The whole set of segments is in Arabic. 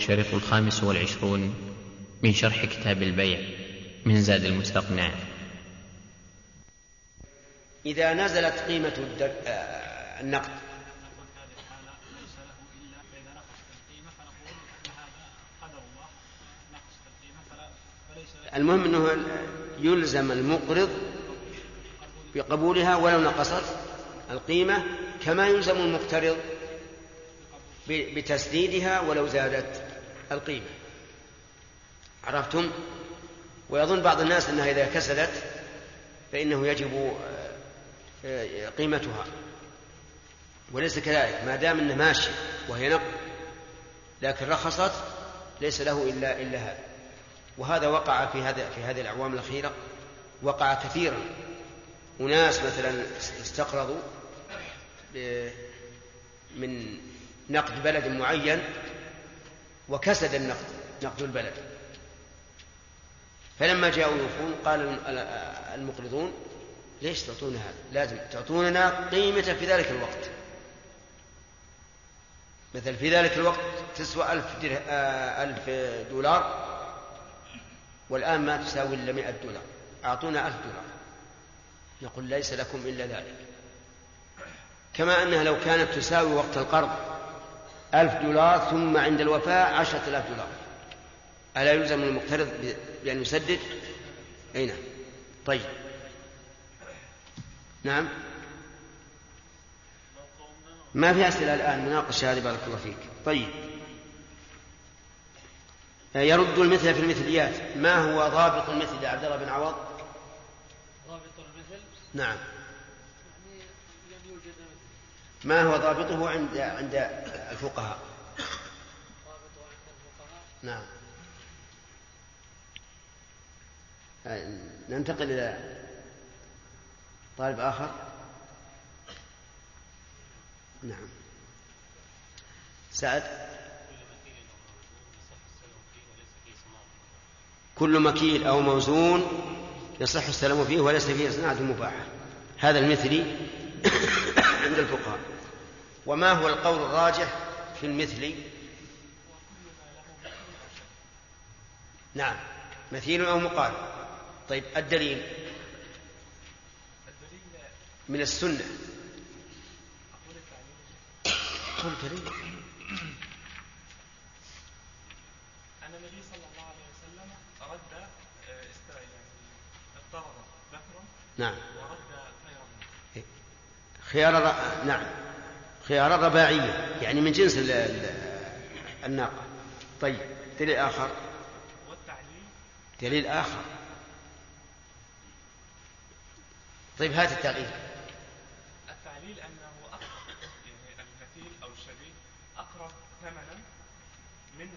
الشريط الخامس والعشرون من شرح كتاب البيع من زاد المستقنع. إذا نزلت قيمة الدر... آه، النقد. المهم أنه يلزم المقرض بقبولها ولو نقصت القيمة كما يلزم المقترض بتسديدها ولو زادت القيمة. عرفتم؟ ويظن بعض الناس أنها إذا كسدت فإنه يجب آه، آه، قيمتها. وليس كذلك. ما دام أنه ماشي وهي نقد لكن رخصت ليس له إلا إلا هذا. وهذا وقع في هذا في هذه الأعوام الأخيرة وقع كثيرا. أناس مثلا استقرضوا من نقد بلد معين وكسد النقد نقد البلد. فلما جاءوا يوفون قال المقرضون ليش تعطونا هذا؟ لازم تعطوننا قيمة في ذلك الوقت. مثل في ذلك الوقت تسوى ألف, آه، ألف دولار والآن ما تساوي إلا مئة دولار. أعطونا ألف دولار. نقول ليس لكم إلا ذلك. كما أنها لو كانت تساوي وقت القرض ألف دولار ثم عند الوفاة عشرة آلاف دولار. ألا يلزم المقترض بأن يسدد؟ أي نعم. طيب. نعم. ما في أسئلة الآن؟ نناقش هذه بارك الله فيك. طيب. يرد المثل في المثليات. ما هو ضابط المثل يا عبد الله بن عوض؟ ضابط المثل؟ نعم. ما هو ضابطه عند عند الفقهاء؟ نعم. ننتقل إلى طالب آخر. نعم. سعد. كل مكيل أو موزون يصح السلام فيه وليس فيه صناعة مباحة. هذا المثلي عند الفقهاء. وما هو القول الراجح في المثل؟ نعم مثيل أو مقال طيب الدليل من السنة. قل دليل. أن النبي صلى الله عليه وسلم رد يعني اضطرد بكر نعم. ورد خيار خيار نعم. خيار الرباعية يعني من جنس الناقة. طيب دليل آخر. والتعليل دليل آخر. طيب هات التعليل. التعليل أنه أقرب يعني المثيل أو الشبيه أقرب ثمنا من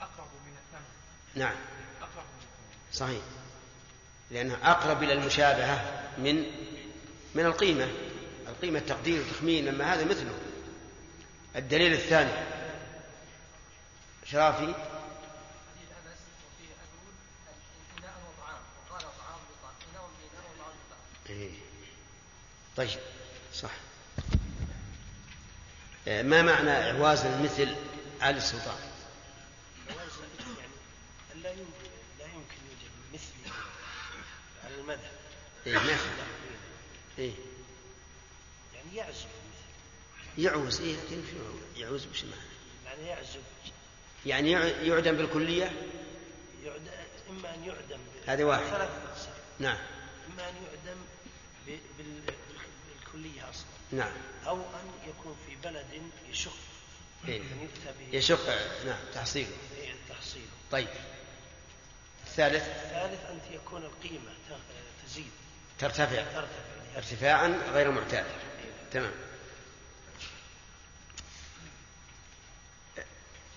أقرب من الثمن نعم. أقرب من الثمن صحيح. لأنه أقرب إلى المشابهة من من القيمة. القيمة تقدير وتخمين أما هذا مثله. الدليل الثاني. شرافي. إيه. طيب. صح. آه، ما معنى إعواز المثل على السلطان؟ يعني لا يمكن لا يمكن يوجد مثل على المذهب. إيه ما إيه. يعني يعزف يعوز إيه؟ كيف يعوز؟ وش معنى؟ يعني يعزف يعني يعدم بالكلية؟ يعدم إما أن يعدم هذه واحد. أقسام. نعم. إما أن يعدم بالكلية أصلا. نعم. أو أن يكون في بلد يشق. إيه؟ يشق نعم تحصيله. إيه، تحصيله. طيب. الثالث؟ الثالث أن يكون القيمة تزيد. ترتفع. ترتفع. ارتفاعا غير معتاد. تمام.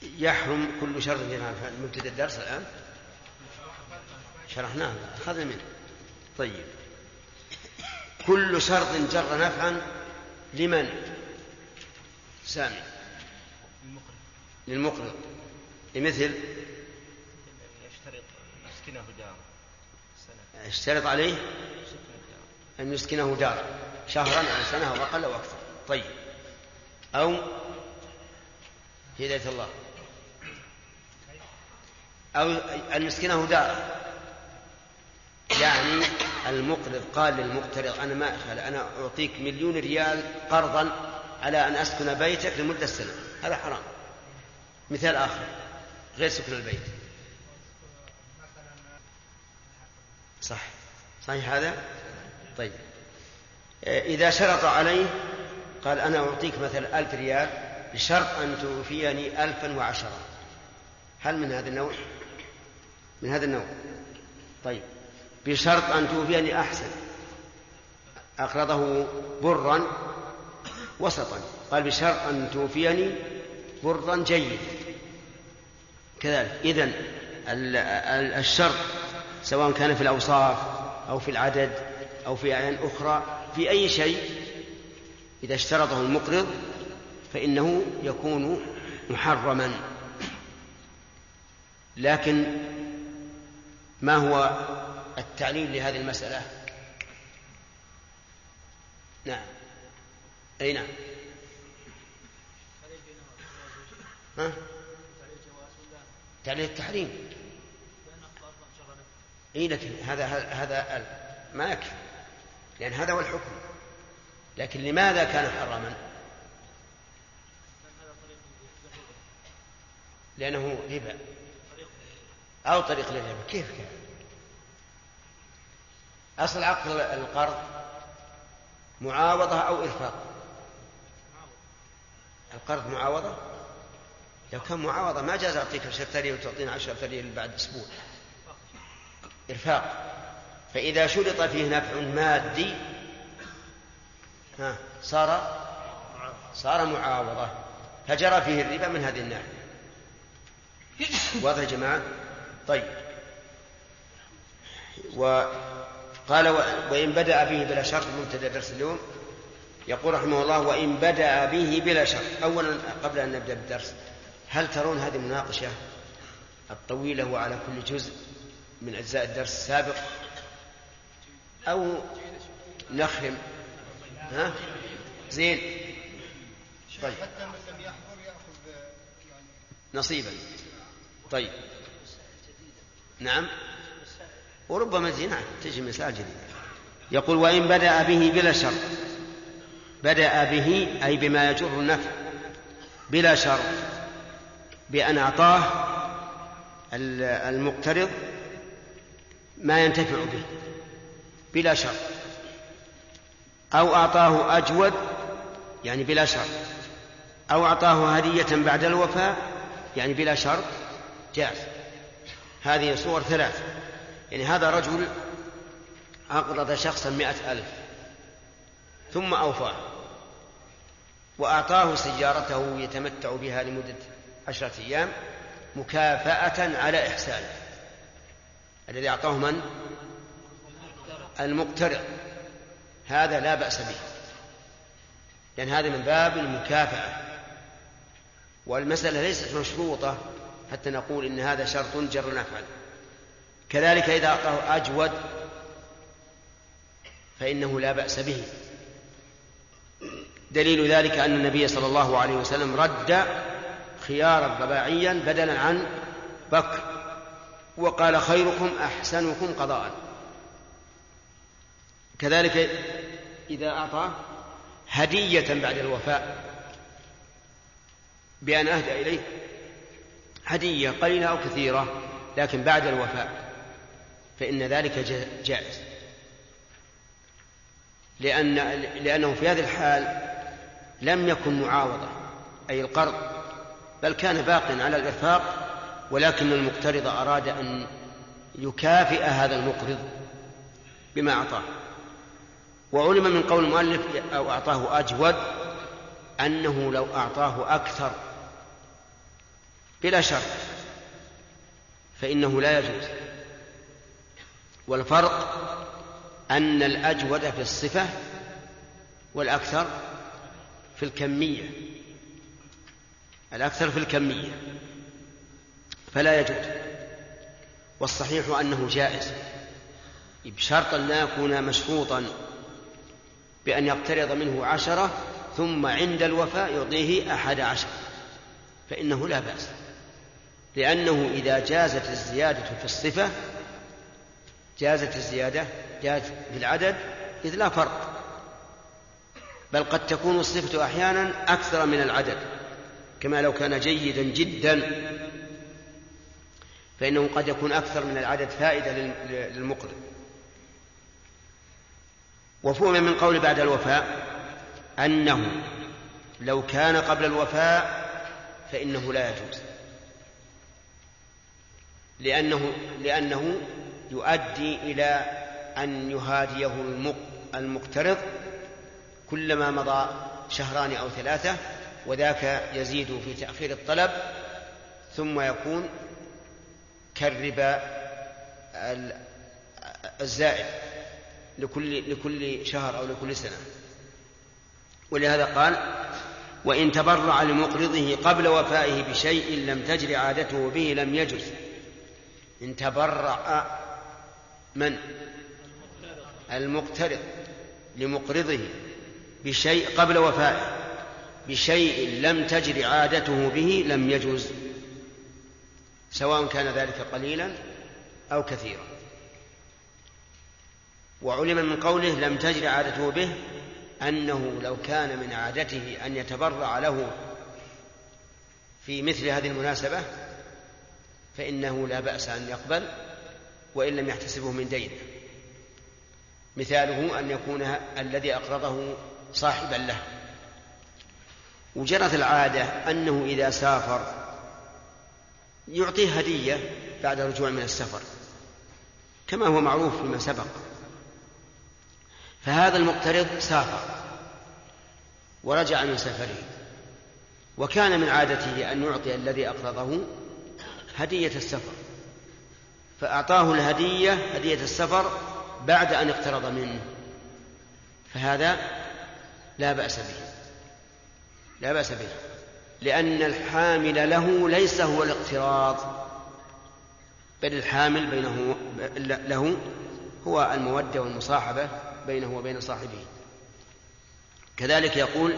يحرم كل شرط في مبتدأ الدرس الآن؟ شرحناه. أخذنا منه. طيب. كل شرط جر نفعا لمن؟ سامي. للمقرض. لمثل؟ يشترط يسكنه دار. اشترط عليه أن يسكنه دار. شهرا أو سنة أو أقل أو أكثر. طيب. أو هداية الله. أو أن يسكنه داره يعني المقرض قال للمقترض أنا ما أخل أنا أعطيك مليون ريال قرضا على أن أسكن بيتك لمدة سنة. هذا حرام. مثال آخر غير سكن البيت. صح. صحيح هذا؟ طيب. إذا شرط عليه قال أنا أعطيك مثلا ألف ريال بشرط أن توفيني ألفا وعشرة. هل من هذا النوع؟ من هذا النوع. طيب. بشرط أن توفيني أحسن أقرضه برا وسطا. قال بشرط أن توفيني برا جيد. كذلك. إذن الشرط سواء كان في الأوصاف أو في العدد أو في أعيان أخرى في أي شيء إذا اشترطه المقرض فإنه يكون محرما. لكن ما هو التعليل لهذه المسألة؟ نعم. أي نعم. ها؟ تعليل التحريم. إي لكن هذا هذا ما يكفي. لأن هذا هو الحكم. لكن لماذا كان حراما؟ لأنه ربا. أو طريق للربا كيف كان؟ أصل عقد القرض معاوضة أو إرفاق؟ القرض معاوضة؟ لو كان معاوضة ما جاز أعطيك 10 ريال وتعطيني 10 ريال بعد أسبوع. إرفاق. فإذا شرط فيه نفع مادي ها صار صار معاوضة. فجرى فيه الربا من هذه الناحية. واضح يا جماعة؟ طيب. وقال وإن بدأ به بلا شرط مبتدأ درس اليوم يقول رحمه الله وإن بدأ به بلا شرط. أولا قبل أن نبدأ بالدرس هل ترون هذه المناقشة الطويلة وعلى كل جزء من أجزاء الدرس السابق؟ أو نخرم؟ ها؟ زين. طيب. نصيبا. طيب. نعم. وربما زين تجي جديدة يقول وإن بدأ به بلا شر. بدأ به أي بما يجر النفع. بلا شر. بأن أعطاه المقترض ما ينتفع به. بلا شر. أو أعطاه أجود يعني بلا شر. أو أعطاه هدية بعد الوفاء يعني بلا شرط جاز هذه صور ثلاث. يعني هذا رجل أقرض شخصا مئة ألف ثم أوفاه وأعطاه سيارته يتمتع بها لمدة عشرة أيام مكافأة على إحسانه الذي أعطاه من؟ المقترض هذا لا بأس به. لأن هذا من باب المكافأة. والمسألة ليست مشروطة. حتى نقول إن هذا شرط جر نفعل. كذلك إذا أعطاه أجود فإنه لا بأس به. دليل ذلك أن النبي صلى الله عليه وسلم رد خيارا رباعيا بدلا عن بكر وقال خيركم أحسنكم قضاء. كذلك إذا أعطى هدية بعد الوفاء بأن أهدى إليه. هدية قليلة أو كثيرة لكن بعد الوفاء فإن ذلك جائز. لأن لأنه في هذه الحال لم يكن معاوضة أي القرض بل كان باق على الإرفاق ولكن المقترض أراد أن يكافئ هذا المقرض بما أعطاه. وعلم من قول المؤلف أو أعطاه أجود أنه لو أعطاه أكثر بلا شرط. فإنه لا يجوز. والفرق أن الأجود في الصفة والأكثر في الكمية. الأكثر في الكمية. فلا يجوز. والصحيح أنه جائز. بشرط أن لا يكون مشروطا بأن يقترض منه عشرة ثم عند الوفاء يعطيه أحد عشر. فإنه لا بأس. لأنه إذا جازت الزيادة في الصفة جازت الزيادة جاز في العدد إذ لا فرق. بل قد تكون الصفة أحيانا أكثر من العدد كما لو كان جيدا جدا. فإنه قد يكون أكثر من العدد فائدة للمقرض وفهم من قول بعد الوفاء أنه لو كان قبل الوفاء فإنه لا يجوز. لأنه لأنه يؤدي إلى أن يهاديه المقترض كلما مضى شهران أو ثلاثة وذاك يزيد في تأخير الطلب ثم يكون كالربا الزائد لكل لكل شهر أو لكل سنة. ولهذا قال وإن تبرع لمقرضه قبل وفائه بشيء لم تجر عادته به لم يجز إن تبرع من؟ المقترض لمقرضه بشيء قبل وفائه بشيء لم تجر عادته به لم يجوز سواء كان ذلك قليلا أو كثيرا. وعلم من قوله لم تجر عادته به أنه لو كان من عادته أن يتبرع له في مثل هذه المناسبة فإنه لا بأس أن يقبل وإن لم يحتسبه من دينه مثاله أن يكون الذي أقرضه صاحبا له. وجرت العادة أنه إذا سافر يعطيه هدية بعد الرجوع من السفر كما هو معروف فيما سبق. فهذا المقترض سافر ورجع من سفره وكان من عادته أن يعطي الذي أقرضه هدية السفر. فأعطاه الهدية هدية السفر بعد أن اقترض منه. فهذا لا بأس به. لا بأس به. لأن الحامل له ليس هو الاقتراض. بل الحامل بينه له هو المودة والمصاحبة بينه وبين صاحبه. كذلك يقول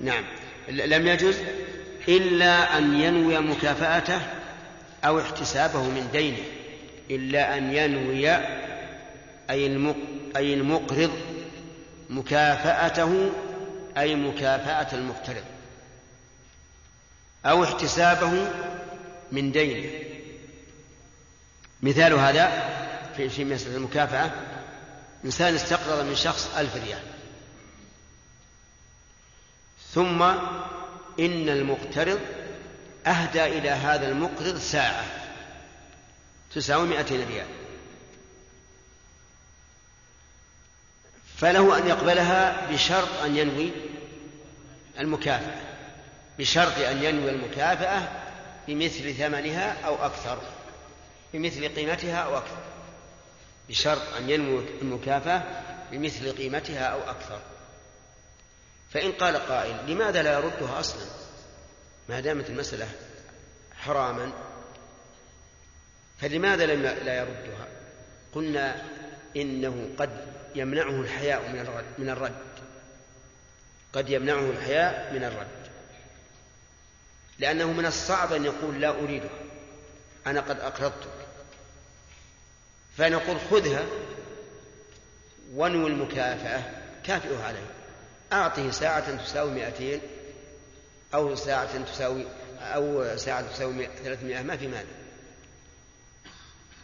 نعم لم يجز إلا أن ينوي مكافأته أو احتسابه من دينه إلا أن ينوي أي المقرض مكافأته أي مكافأة المقترض. أو احتسابه من دينه. مثال هذا في في مسألة المكافأة إنسان استقرض من شخص ألف ريال. ثم إن المقترض أهدى إلى هذا المقرض ساعة تساوي مئتين ريال. فله أن يقبلها بشرط أن ينوي المكافأة بشرط أن ينوي المكافأة بمثل ثمنها أو أكثر بمثل قيمتها أو أكثر بشرط أن ينوي المكافأة بمثل قيمتها أو أكثر. فإن قال قائل لماذا لا يردها أصلا؟ ما دامت المسألة حراما فلماذا لم لا يردها؟ قلنا إنه قد يمنعه الحياء من الرد, من الرد. قد يمنعه الحياء من الرد. لأنه من الصعب أن يقول لا أريدها. أنا قد أقرضتك. فنقول خذها وانوي المكافأة. كافئه عليه. أعطه ساعة تساوي مئتين. أو ساعة تساوي أو ساعة تساوي ثلاثمائة ما في مال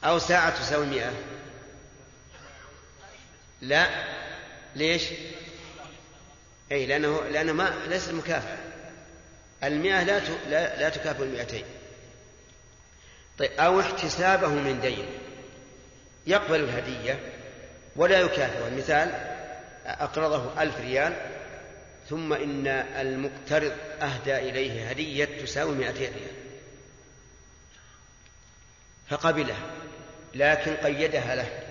أو ساعة تساوي مئة. لا. ليش؟ أي لأنه لأنه ما ليس مكافأة المئة لا لا, لا تكافئ المئتين. طيب أو احتسابه من دين. يقبل الهدية ولا يكافئ المثال أقرضه ألف ريال ثم إن المقترض أهدى إليه هدية تساوي مئتين ريال. فقبلها لكن قيدها له.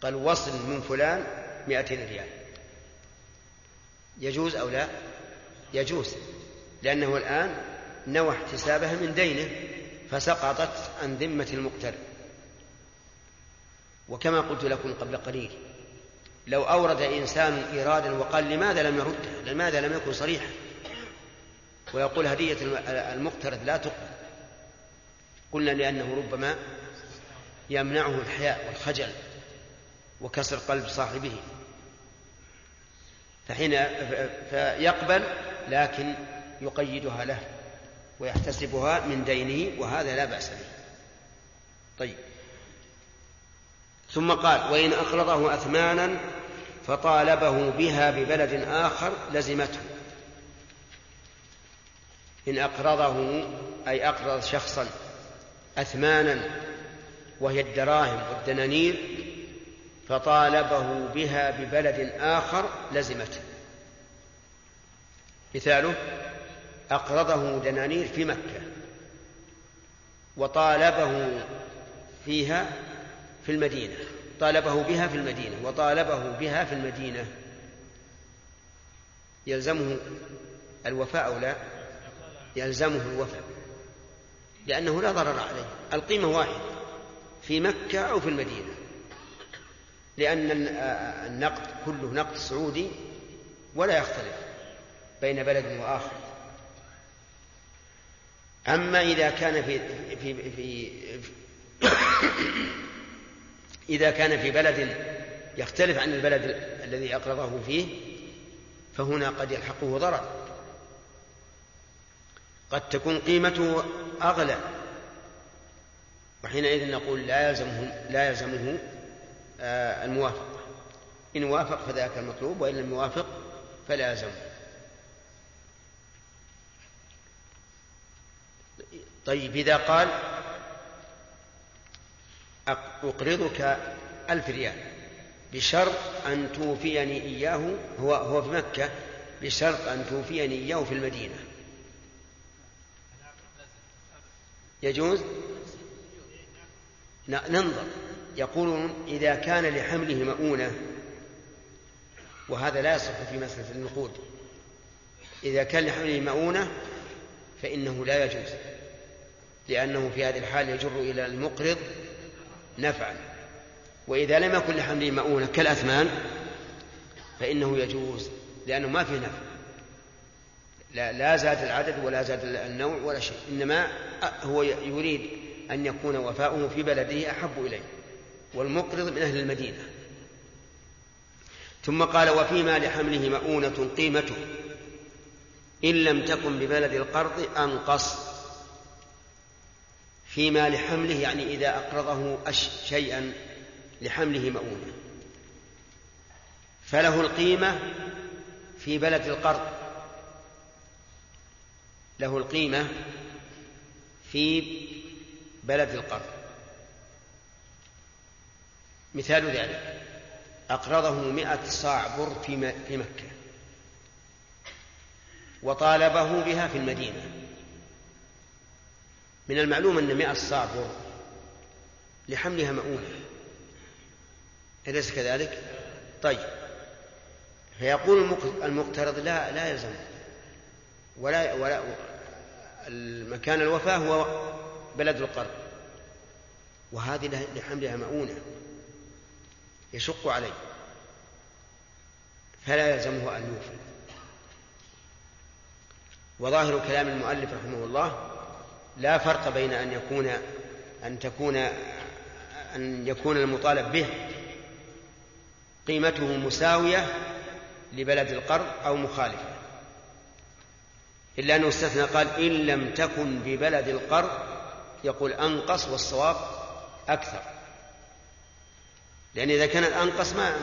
قال وصل من فلان مئتين ريال. يجوز أو لا؟ يجوز لأنه الآن نوى احتسابها من دينه فسقطت عن ذمة المقترض. وكما قلت لكم قبل قليل لو أورد إنسان إيرادا وقال لماذا لم يرده؟ لماذا لم يكن صريحا؟ ويقول هدية المقترض لا تقبل. قلنا لأنه ربما يمنعه الحياء والخجل وكسر قلب صاحبه. فحين فيقبل لكن يقيدها له ويحتسبها من دينه وهذا لا بأس به. طيب. ثم قال وإن أقرضه أثمانا فطالبه بها ببلد آخر لزمته. إن أقرضه أي أقرض شخصا أثمانا وهي الدراهم والدنانير فطالبه بها ببلد آخر لزمته. مثاله أقرضه دنانير في مكة وطالبه فيها في المدينة طالبه بها في المدينة وطالبه بها في المدينة. يلزمه الوفاء أو لا؟ يلزمه الوفاء لأنه لا ضرر عليه. القيمة واحدة في مكة أو في المدينة. لأن النقد كله نقد سعودي ولا يختلف بين بلد وآخر. أما إذا كان في في في, في إذا كان في بلد يختلف عن البلد الذي أقرضه فيه فهنا قد يلحقه ضرر. قد تكون قيمته أغلى. وحينئذ نقول لا يلزمه لا يلزمه آه، الموافقة. إن وافق فذاك المطلوب وإن لم يوافق فلا يلزمه طيب إذا قال أقرضك ألف ريال بشرط أن توفيني إياه هو هو في مكة بشرط أن توفيني إياه في المدينة. يجوز؟ ننظر. يقولون إذا كان لحمله مؤونة وهذا لا يصح في مسألة النقود. إذا كان لحمله مؤونة فإنه لا يجوز لأنه في هذه الحال يجر إلى المقرض نفعا. وإذا لم يكن لحمله مؤونة كالأثمان فإنه يجوز لأنه ما فيه نفع. لا, لا زاد العدد ولا زاد النوع ولا شيء. إنما هو يريد أن يكون وفاؤه في بلده أحب إليه والمقرض من أهل المدينة. ثم قال وفيما لحمله مؤونة قيمته إن لم تكن ببلد القرض أنقص. فيما لحمله يعني إذا أقرضه شيئا لحمله مؤونة. فله القيمة في بلد القرض. له القيمة في بلد القرض. مثال ذلك أقرضه مئة صاع بر في مكة وطالبه بها في المدينة. من المعلوم أن مئة صاع بر لحملها مؤونة. أليس كذلك؟ طيب. فيقول المقترض لا لا يلزم. ولا ولا المكان الوفاة هو بلد القرض. وهذه لحملها مؤونة. يشق عليه. فلا يلزمه أن يوفي. وظاهر كلام المؤلف رحمه الله لا فرق بين أن يكون أن تكون أن يكون المطالب به قيمته مساوية لبلد القرض أو مخالفة. إلا أنه استثنى قال إن لم تكن ببلد القرض يقول أنقص والصواب أكثر. لأن إذا كانت أنقص ما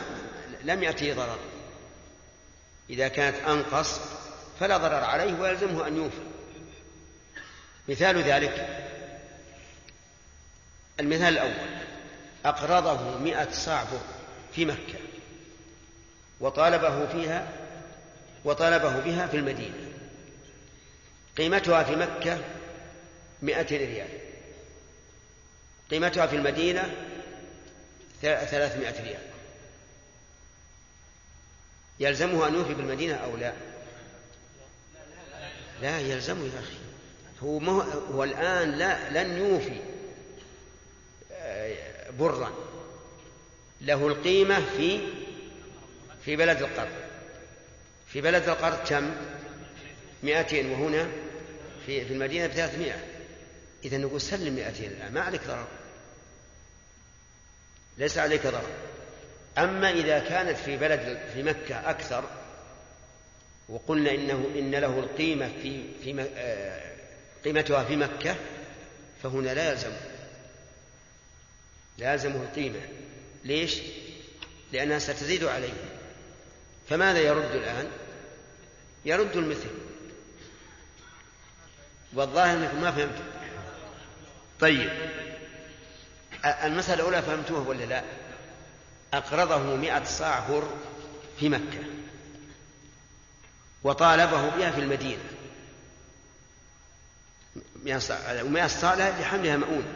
لم يأتيه ضرر. إذا كانت أنقص فلا ضرر عليه ويلزمه أن يوفي. مثال ذلك المثال الأول أقرضه مئة صاع في مكة وطالبه فيها وطالبه بها في المدينة. قيمتها في مكة مئة ريال. قيمتها في المدينة ثلاثمائة ريال. يلزمه أن يوفي بالمدينة أو لا لا يلزمه يا أخي. هو, ما هو الآن لا لن يوفي آه، برا. له القيمة في في بلد القرض. في بلد القرض كم؟ مئتين وهنا في في المدينة بثلاثمائة. إذا نقول سلم 200 الآن ما عليك ضرر. ليس عليك ضرر. أما إذا كانت في بلد في مكة أكثر وقلنا إنه إن له القيمة في في آه، قيمتها في مكة فهنا لا يلزم. لا يلزمه القيمة. ليش؟ لأنها ستزيد عليه. فماذا يرد الآن؟ يرد المثل. والظاهر أنكم ما فهمتم. طيب. المسألة الأولى فهمتوها ولا لا؟ أقرضه مئة صاع هر في مكة. وطالبه بها في المدينة. ومئة صاع لحملها مؤونة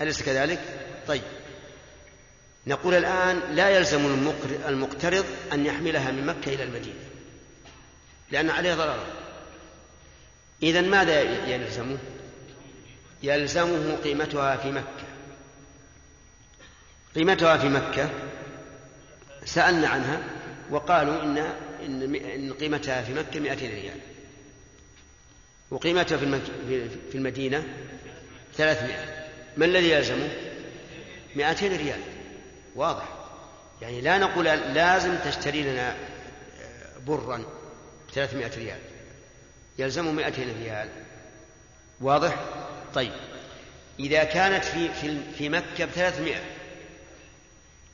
أليس كذلك؟ طيب. نقول الآن لا يلزم المقترض أن يحملها من مكة إلى المدينة لأن عليه ضرر. إذا ماذا يلزمه؟ يلزمه قيمتها في مكة. قيمتها في مكة سألنا عنها وقالوا إن إن قيمتها في مكة 200 ريال. وقيمتها في المدينة 300 ما الذي يلزمه؟ 200 ريال واضح يعني لا نقول لازم تشتري لنا برا ب 300 ريال يلزمه 200 ريال واضح؟ طيب إذا كانت في في في مكة ب 300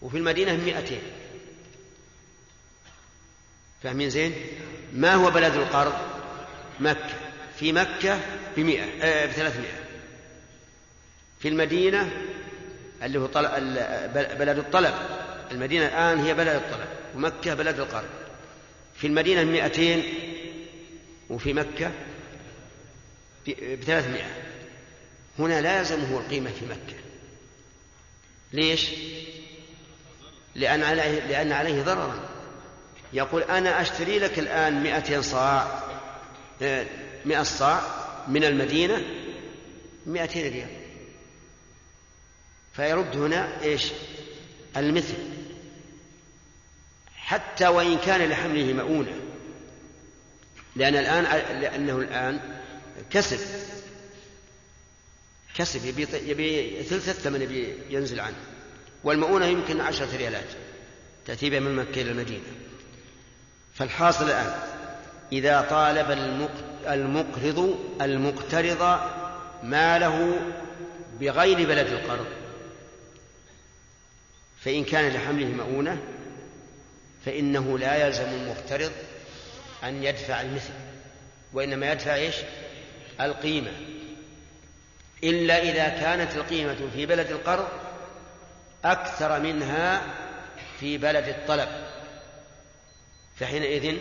وفي المدينة 200 فاهمين زين؟ ما هو بلد القرض؟ مكة في مكة بمئة آه بثلاثمائة. في المدينة اللي هو طلب بلد الطلب. المدينة الآن هي بلد الطلب ومكة بلد القرض في المدينة مئتين وفي مكة بثلاثمائة. هنا لا يلزمه القيمة في مكة. ليش؟ لأن عليه, لأن عليه ضررا. يقول أنا أشتري لك الآن مئتين صاع. آه، مئة صاع من المدينة مئتين ريال. فيرد هنا إيش؟ المثل. حتى وإن كان لحمله مؤونة. لأن الآن لأنه الآن كسب. كسب يبي يبي ثلث الثمن يبي ينزل عنه. والمؤونة يمكن عشرة ريالات. تأتي بها من مكة إلى المدينة. فالحاصل الآن إذا طالب المقرض المقترض ماله بغير بلد القرض. فإن كان لحمله مؤونة فإنه لا يلزم المقترض أن يدفع المثل وإنما يدفع إيش؟ القيمة. إلا إذا كانت القيمة في بلد القرض أكثر منها في بلد الطلب فحينئذ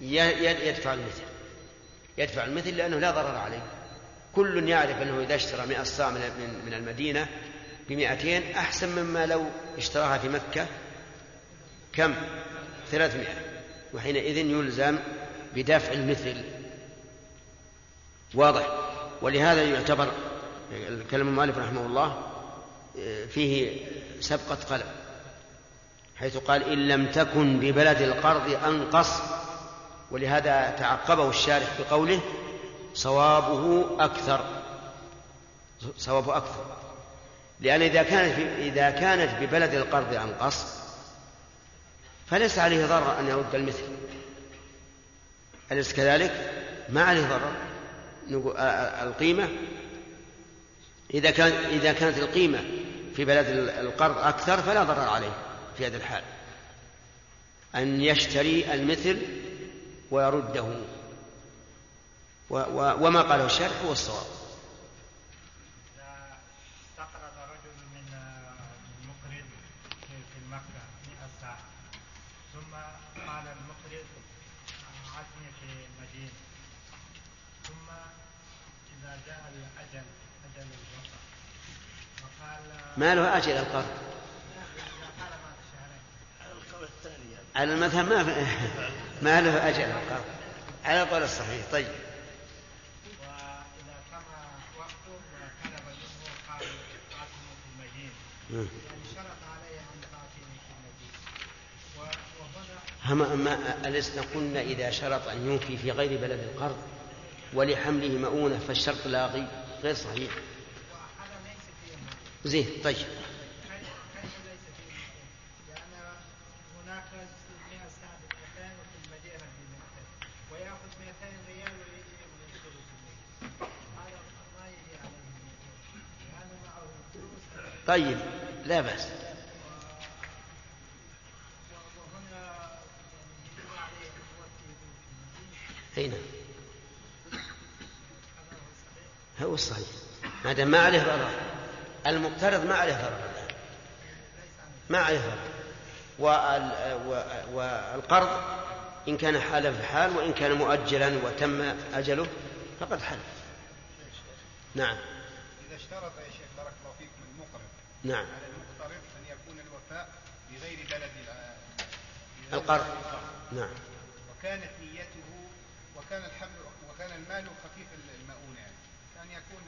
يدفع المثل. يدفع المثل لأنه لا ضرر عليه. كل يعرف أنه إذا اشترى مئة صاع من المدينة بمئتين أحسن مما لو اشتراها في مكة كم؟ ثلاثمائة. وحينئذ يلزم بدفع المثل. واضح. ولهذا يعتبر كلام المؤلف رحمه الله فيه سبقة قلم حيث قال إن لم تكن ببلد القرض أنقص ولهذا تعقبه الشارح بقوله صوابه أكثر. صوابه أكثر. لأن إذا كانت إذا كانت ببلد القرض أنقص فليس عليه ضرر أن يرد المثل. أليس كذلك؟ ما عليه ضرر. القيمة إذا كان إذا كانت القيمة في بلد القرض أكثر فلا ضرر عليه في هذا الحال. أن يشتري المثل ويرده. و و وما قاله الشارع هو الصواب. استقرض رجل من المقرض في مكة 100 ساعة ثم قال المقرض عزني في المدينة ثم إذا جاء الأجل أجل الوفاة وقال ما له أجل القرض على المذهب ما ما له القرض على القول الصحيح. طيب. هم ما ألسنا قلنا إذا شرط أن يوفي في غير بلد القرض ولحمله مؤونة فالشرط لاغي غير صحيح. زين طيب كيف كيف ليس فيه مال؟ لأن هناك 100 ساعة ب 200 وفي المدينة ب 200 ويأخذ 200 ريال ويجي ويدخل البيت هذا ما يجي عليه 200 لأن معه فلوس طيب لا بأس. وهنا يعني يجب عليه أن يوكل في المدينة أي نعم. هو الصحيح. ما دام ما عليه ضرر. المقترض ما عليه ضرر ما عليه ضرر. والقرض إن كان حال في حال وإن كان مؤجلا وتم أجله فقد حل نعم. إذا اشترط يا شيخ بارك الله فيكم المقرض نعم. على المقترض أن يكون الوفاء بغير بلد القرض. نعم. وكانت نيته وكان الحمل وكان المال خفيف المؤونة. يعني كان يكون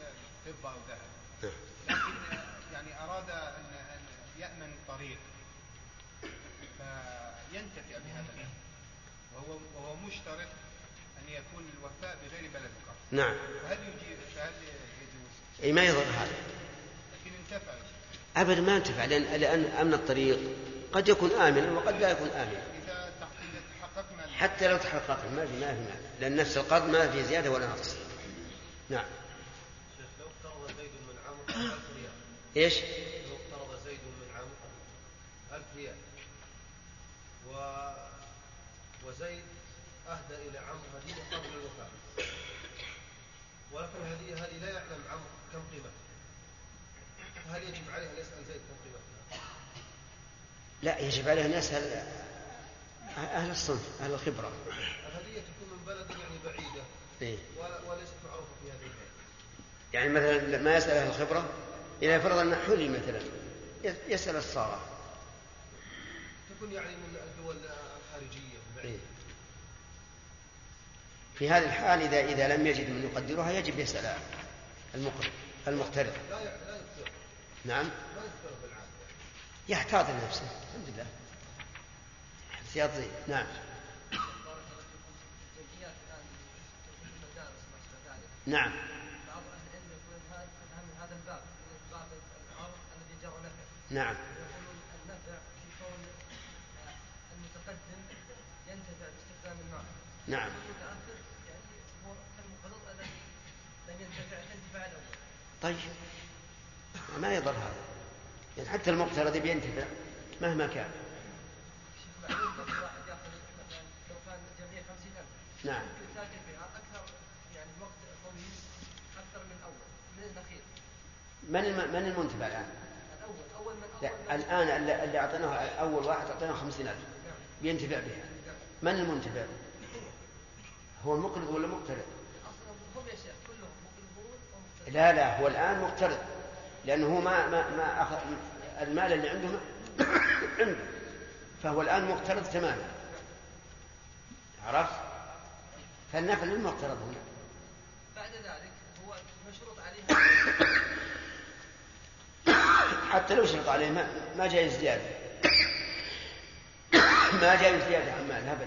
فضة أو ذهب. نعم. لكن يعني أراد أن أن يأمن الطريق. فينتفع بهذا المال وهو وهو مشترط أن يكون الوفاء بغير بلد القرض. نعم. فهل يجيب فهل يجوز؟ أي ما يضر هذا. لكن انتفع. أبدا ما ينتفع لأن, لأن أمن الطريق. قد يكون آمنا وقد لا يكون آمنا تحققنا حتى لو تحقق ما في ما في معنى لأن نفس القرض ما في زيادة ولا نقص. نعم. شيخ لو اقترض زيد من عمرو ألف ريال. إيش؟ لو اقترض زيد من عمرو ألف ريال. و... وزيد أهدى إلى عمرو هدية قبل الوفاة. ولكن هذه هذه لا يعلم عمرو كم قيمتها. فهل يجب عليه أن يسأل زيد قيمتها؟ لا يجب عليه أن يسأل أهل الصنف أهل الخبرة. الهدية تكون من بلد يعني بعيدة. إيه؟ وليست معروفة في هذه البلد يعني مثلا ما يسأل أهل الخبرة؟ إذا فرض أن حلي مثلا يسأل الصارة. تكون يعني من الدول الخارجية البعيدة إيه؟ في هذه الحال إذا إذا لم يجد من يقدرها يجب يسأل المقرض المقترض. لا نعم. يحتاط لنفسه الحمد لله. احتياط زين نعم. نعم. بعض أهل العلم هذا من هذا الباب من باب الأرض الذي نفع نعم. النفع في كون المتقدم ينتفع باستخدام نعم. يعني هو الذي لم ينتفع الأول طيب. ما يضر هذا يعني حتى المقترض يبي ينتفع مهما كان 50000 نعم من الم- من المنتفع الآن؟ الأول اول من لا الآن اللي أعطيناه أول واحد أعطيناه خمسين ألف بينتفع بها من المنتفع؟ هو المقرض ولا مقترض؟ لا لا هو الآن مقترض لأنه هو ما ما ما أخذ المال اللي عنده عنده. فهو الآن مقترض تماما. عرفت؟ فالنفع للمقترض هنا. بعد ذلك هو مشروط عليها حتى لو شرط عليه ما, ما جاي زيادة. ما جاي زيادة عن مال أبدا.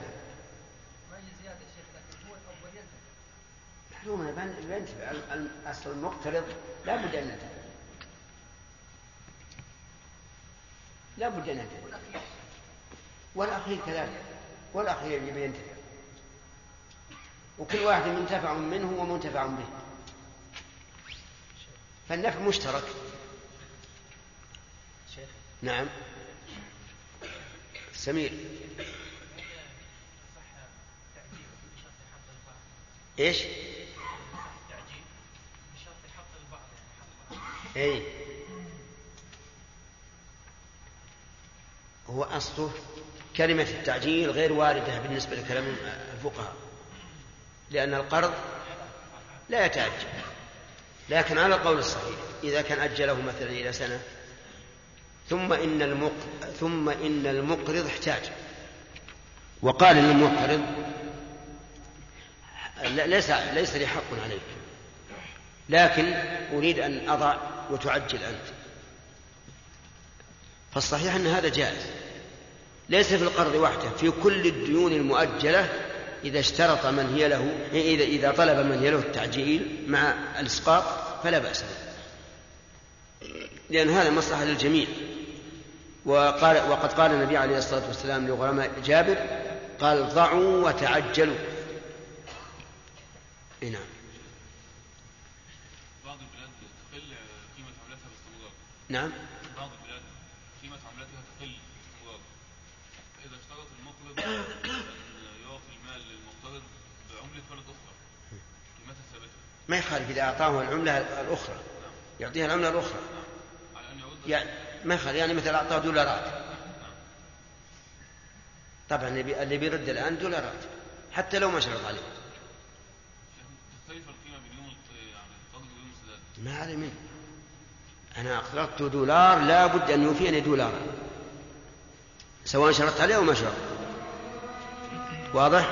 ما زيادة يا شيخ؟ لكن هو الأول ينتفع. معلوم أنا بن- بينتفع ال- ال- أصل المقترض لا بد أن ينتفع. لا بد أن ينتفع والأخير كذلك. والأخير يبي ينتفع. وكل واحد منتفع منه ومنتفع به. فالنفع مشترك. شيخ. نعم. سمير. صح تعجيل. بشرط حق البعض. إيش؟ اي هو أصله كلمة التعجيل غير واردة بالنسبة لكلام الفقهاء. لأن القرض لا يتأجل لكن على القول الصحيح إذا كان أجله مثلا إلى سنة ثم إن المق... ثم إن المقرض احتاج. وقال للمقرض ليس ليس لي حق عليك. لكن أريد أن أضع وتعجل أنت. فالصحيح أن هذا جائز. ليس في القرض وحده في كل الديون المؤجلة إذا اشترط من هي له إذا إذا طلب من هي له التعجيل مع الإسقاط فلا بأس به. لأن هذا مصلحة للجميع. وقال وقد قال النبي عليه الصلاة والسلام لغرماء جابر قال ضعوا وتعجلوا. نعم. بعض البلاد تقل قيمة عملتها باستمرار. نعم بعض البلاد قيمة عملتها تقل باستمرار فإذا اشترط المقرض أن يعطي المال للمقترض بعملة بلد أخرى قيمتها ثابتة ما يخالف إذا أعطاه العملة الأخرى. يعطيها العملة الأخرى. يرد يعني ما يخالف يعني مثلا أعطاه دولارات. طبعا اللي بيرد الآن دولارات. حتى لو ما شرط عليه. يعني ما علي منه. أنا أقرضت دولار لا بد أن يوفيني دولارا. سواء شرطت عليه أو ما شرط واضح؟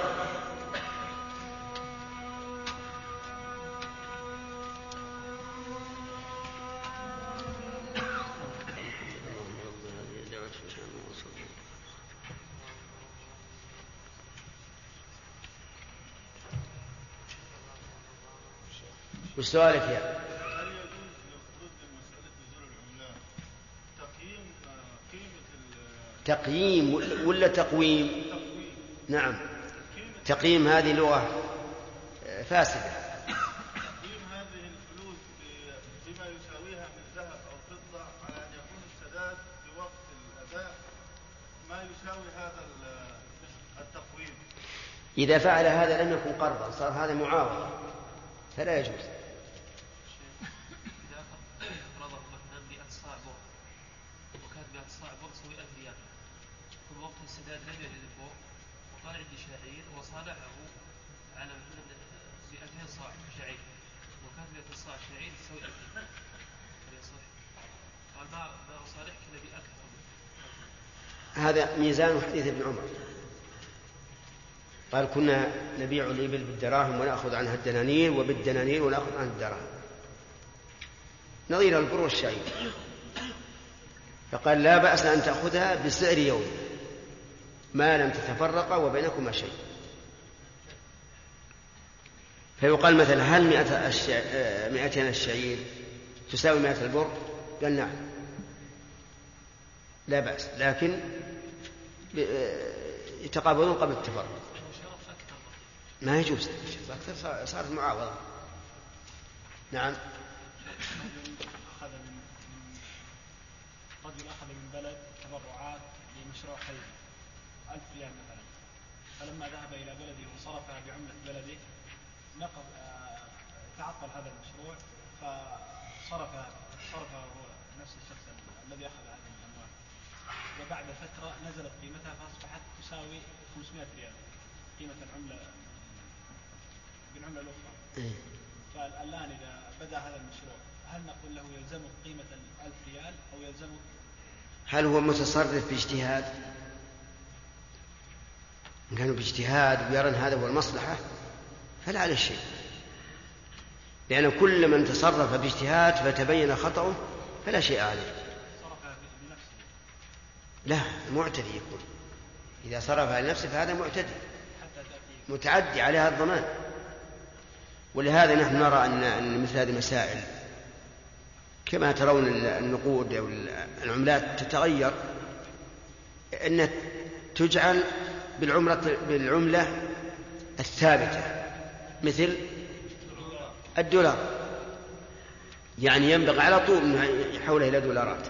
وش سؤالك يا؟ تقييم ولا تقويم؟ نعم. تقييم هذه لغة فاسدة. تقييم هذه الفلوس بما يساويها من ذهب أو فضة على أن يكون السداد في وقت الأداء ما يساوي هذا ال- التقويم؟ إذا فعل هذا لم يكن قرضا صار هذا معاوضة فلا يجوز. إذا فرضه مثلا 100 صاع بر وكانت 100 صاع تساوي 1000 ريال في وقت السداد لم يجد البر عندي شعير وصالحه على ب 2000 صاع شعير وكانت 100 صاع شعير تساوي 2000 هل يصح؟ قال ما ما أصالحك إلا بأكثر هذا ميزان حديث ابن عمر. قال كنا نبيع الإبل بالدراهم ونأخذ عنها الدنانير وبالدنانير ونأخذ عنها الدراهم. نظير البر والشعير. فقال لا بأس أن تأخذها بسعر يوم. ما لم تتفرقا وبينكما شيء. فيقال مثلا هل مئة. آه، مئتين الشعير تساوي مئة البر؟ قال نعم. لا بأس. لكن آه، يتقابلون قبل التفرق. ما يجوز. أكثر صار- صارت معاوضة. نعم. رجل أخذ من بلد تبرعات لمشروع خيري ألف ريال مثلا. فلما ذهب إلى بلده وصرفها بعملة بلده نقض آه، تعطل هذا المشروع فصرف صرفه هو نفس الشخص الذي أخذ هذه الأموال. وبعد فترة نزلت قيمتها فأصبحت تساوي 500 ريال قيمة العملة بالعملة الأخرى. إيه. فالآن إذا بدأ هذا المشروع هل نقول له يلزمك قيمة الألف ريال أو يلزمك؟ هل هو متصرف باجتهاد؟ إن كانوا باجتهاد ويرى أن هذا هو المصلحة فلا عليه شيء. لأن كل من تصرف باجتهاد فتبين خطأه فلا شيء عليه. لا معتدي يكون. إذا صرفها لنفسه فهذا معتدي. متعدي عليها الضمان. ولهذا نحن نرى أن مثل هذه المسائل كما ترون النقود أو العملات تتغير أن تجعل بالعمرة بالعملة الثابتة. مثل الدولار. يعني ينبغي على طول أنه يحولها إلى دولارات.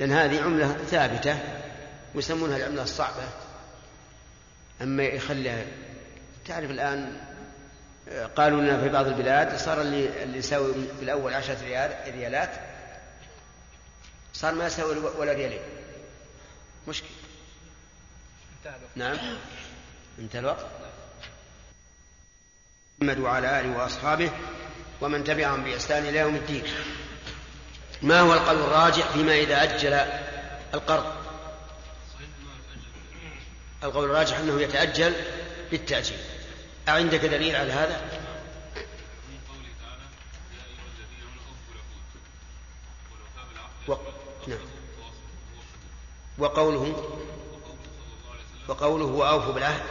لأن هذه عملة ثابتة ويسمونها العملة الصعبة. أما يخليها تعرف الآن قالوا لنا في بعض البلاد صار اللي اللي يساوي في الأول عشرة ريال ريالات صار ما يساوي ولا ريالين. مشكلة. نعم. انتهى الوقت. محمد وعلى آله وأصحابه ومن تبعهم بإحسان إلى يوم الدين. ما هو القول الراجح فيما إذا أجل القرض؟ القول الراجح أنه يتأجل بالتأجيل. أعندك دليل على هذا؟ من قوله تعالى وقوله وأوفوا بالعهد.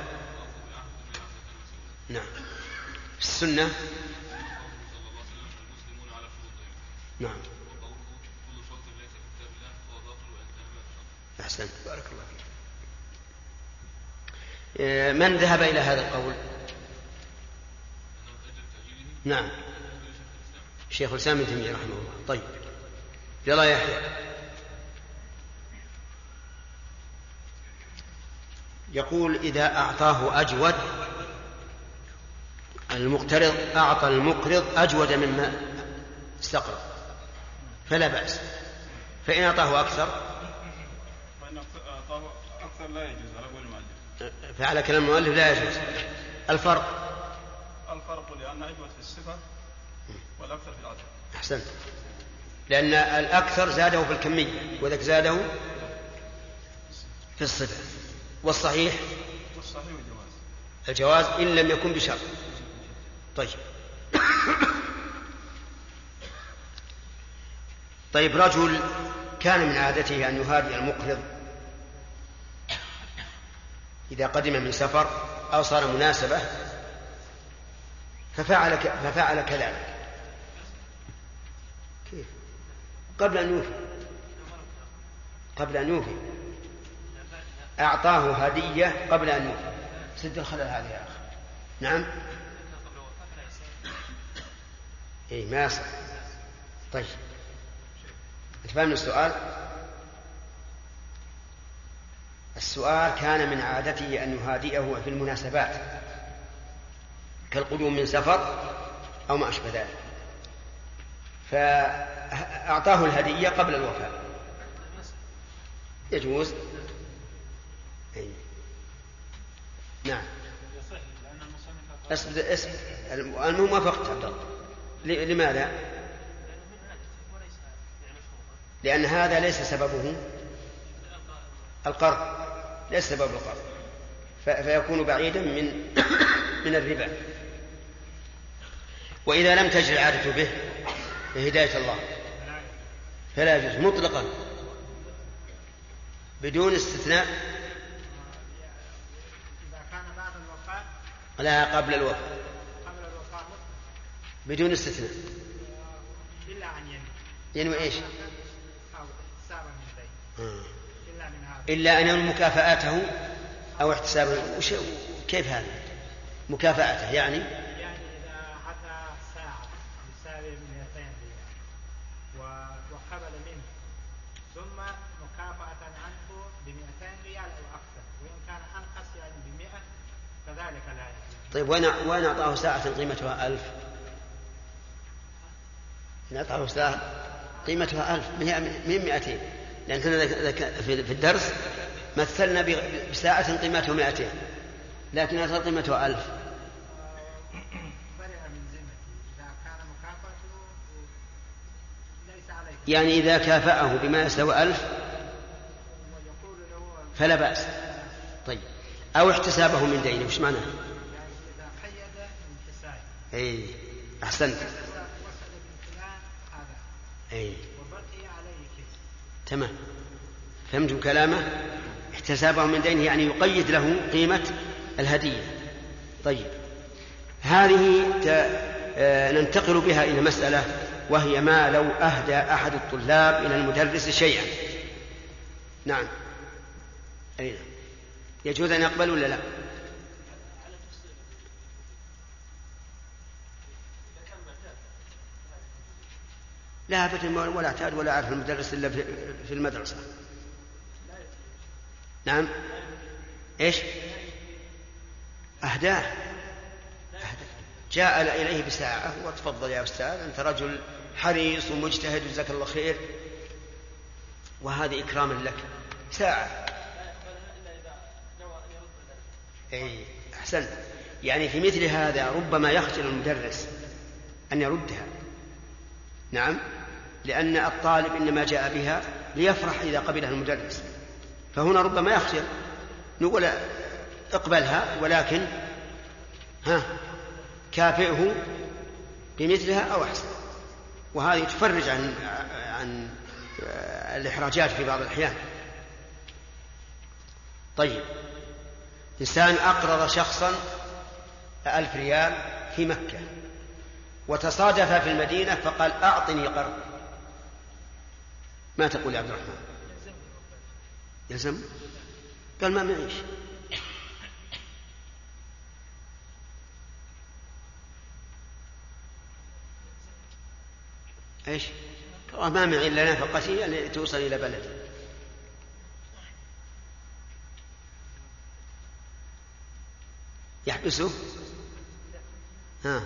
نعم. في السنة. نعم. أحسنت. بارك الله فيك. آه، من ذهب إلى هذا القول؟ نعم. شيخ الإسلام ابن تيمية رحمه الله. طيب. يلا يا يحيى يقول إذا أعطاه أجود المقترض أعطى المقرض أجود مما استقرض فلا بأس. فإن أعطاه أكثر فإن أعطاه أكثر لا يجوز على قول المؤلف فعلى كلام المؤلف لا يجوز. الفرق؟ الفرق لأن أجود في الصفة والأكثر في العدد. أحسنت. لأن الأكثر زاده في الكمية وذاك زاده في الصفة. والصحيح؟ والصحيح الجواز الجواز إن لم يكن بشرط. طيب. طيب رجل كان من عادته أن يهادي المقرض إذا قدم من سفر أو صار مناسبة ففعل. ففعل كذلك. كيف؟ قبل أن يوفي. قبل أن يوفي. أعطاه هدية قبل أن يوفي سد الخلل هذه يا أخي. نعم. إيه ما يصح. طيب. أنت فاهم السؤال؟ السؤال كان من عادته أن يهادئه في المناسبات كالقدوم من سفر أو ما أشبه ذلك. فأعطاه الهدية قبل الوفاة. يجوز أي. نعم. اسم اسم المهم وافقت عبد الله لماذا؟ لأن هذا ليس سببه. القرض. ليس سبب القرض. فيكون بعيدا من من الربا. وإذا لم تجري العادة به بهداية الله. فلا يجوز. مطلقا. بدون استثناء إذا كان بعد الوفاة لا قبل الوفاة قبل الوفاة بدون استثناء إلا أن ينوي ينوي إيش؟ أو احتسابا من دين آه. إلا من هذا إلا أن ينوي مكافآته أو احتسابه كيف هذا؟ مكافأته يعني يعني إذا أتى ساعة يساوي 200 ريال و- وقبل منه ثم مكافأة عنه ب 200 ريال أو أكثر وإن كان أنقص يعني ب 100 فذلك لا يجوز طيب وين وين أعطاه ساعة قيمتها ألف؟ إن أعطاه ساعة قيمتها ألف من مئتين لأن كنا في الدرس مثلنا بساعة قيمتها مئتين لكن أعطاه قيمتها ألف يعني إذا كافأه بما يساوي ألف فلا بأس طيب أو احتسابه من دينه وش معناه؟ يعني إذا قيد الانحساب أي أحسنت. أي تمام. فهمتم كلامه؟ احتسابه من دينه يعني يقيد له قيمة الهدية. طيب. هذه. آه، ننتقل بها إلى مسألة وهي ما لو أهدى أحد الطلاب إلى المدرس شيئا. نعم. أي نعم. يجوز أن يقبل ولا لا؟ لا أبدا ولا اعتاد ولا أعرف المدرس إلا في المدرسة. نعم. إيش؟ أهداه أهداه. جاء إليه بساعة وتفضل يا أستاذ أنت رجل حريص ومجتهد جزاك الله خير. وهذا إكراما لك. ساعة. أي أحسنت. يعني في مثل هذا ربما يخجل المدرس أن يردها. نعم. لأن الطالب إنما جاء بها ليفرح إذا قبلها المدرس. فهنا ربما يخجل نقول اقبلها ولكن ها كافئه بمثلها أو أحسن. وهذه تفرج عن عن الإحراجات في بعض الأحيان. طيب. إنسان أقرض شخصا ألف ريال في مكة وتصادف في المدينة فقال أعطني قرض. ما تقول يا عبد الرحمن؟ يلزم. قال ما معيش. إيش؟ ما معي إلا نفقتي اللي توصل إلى بلدي. يحبسه؟ ها.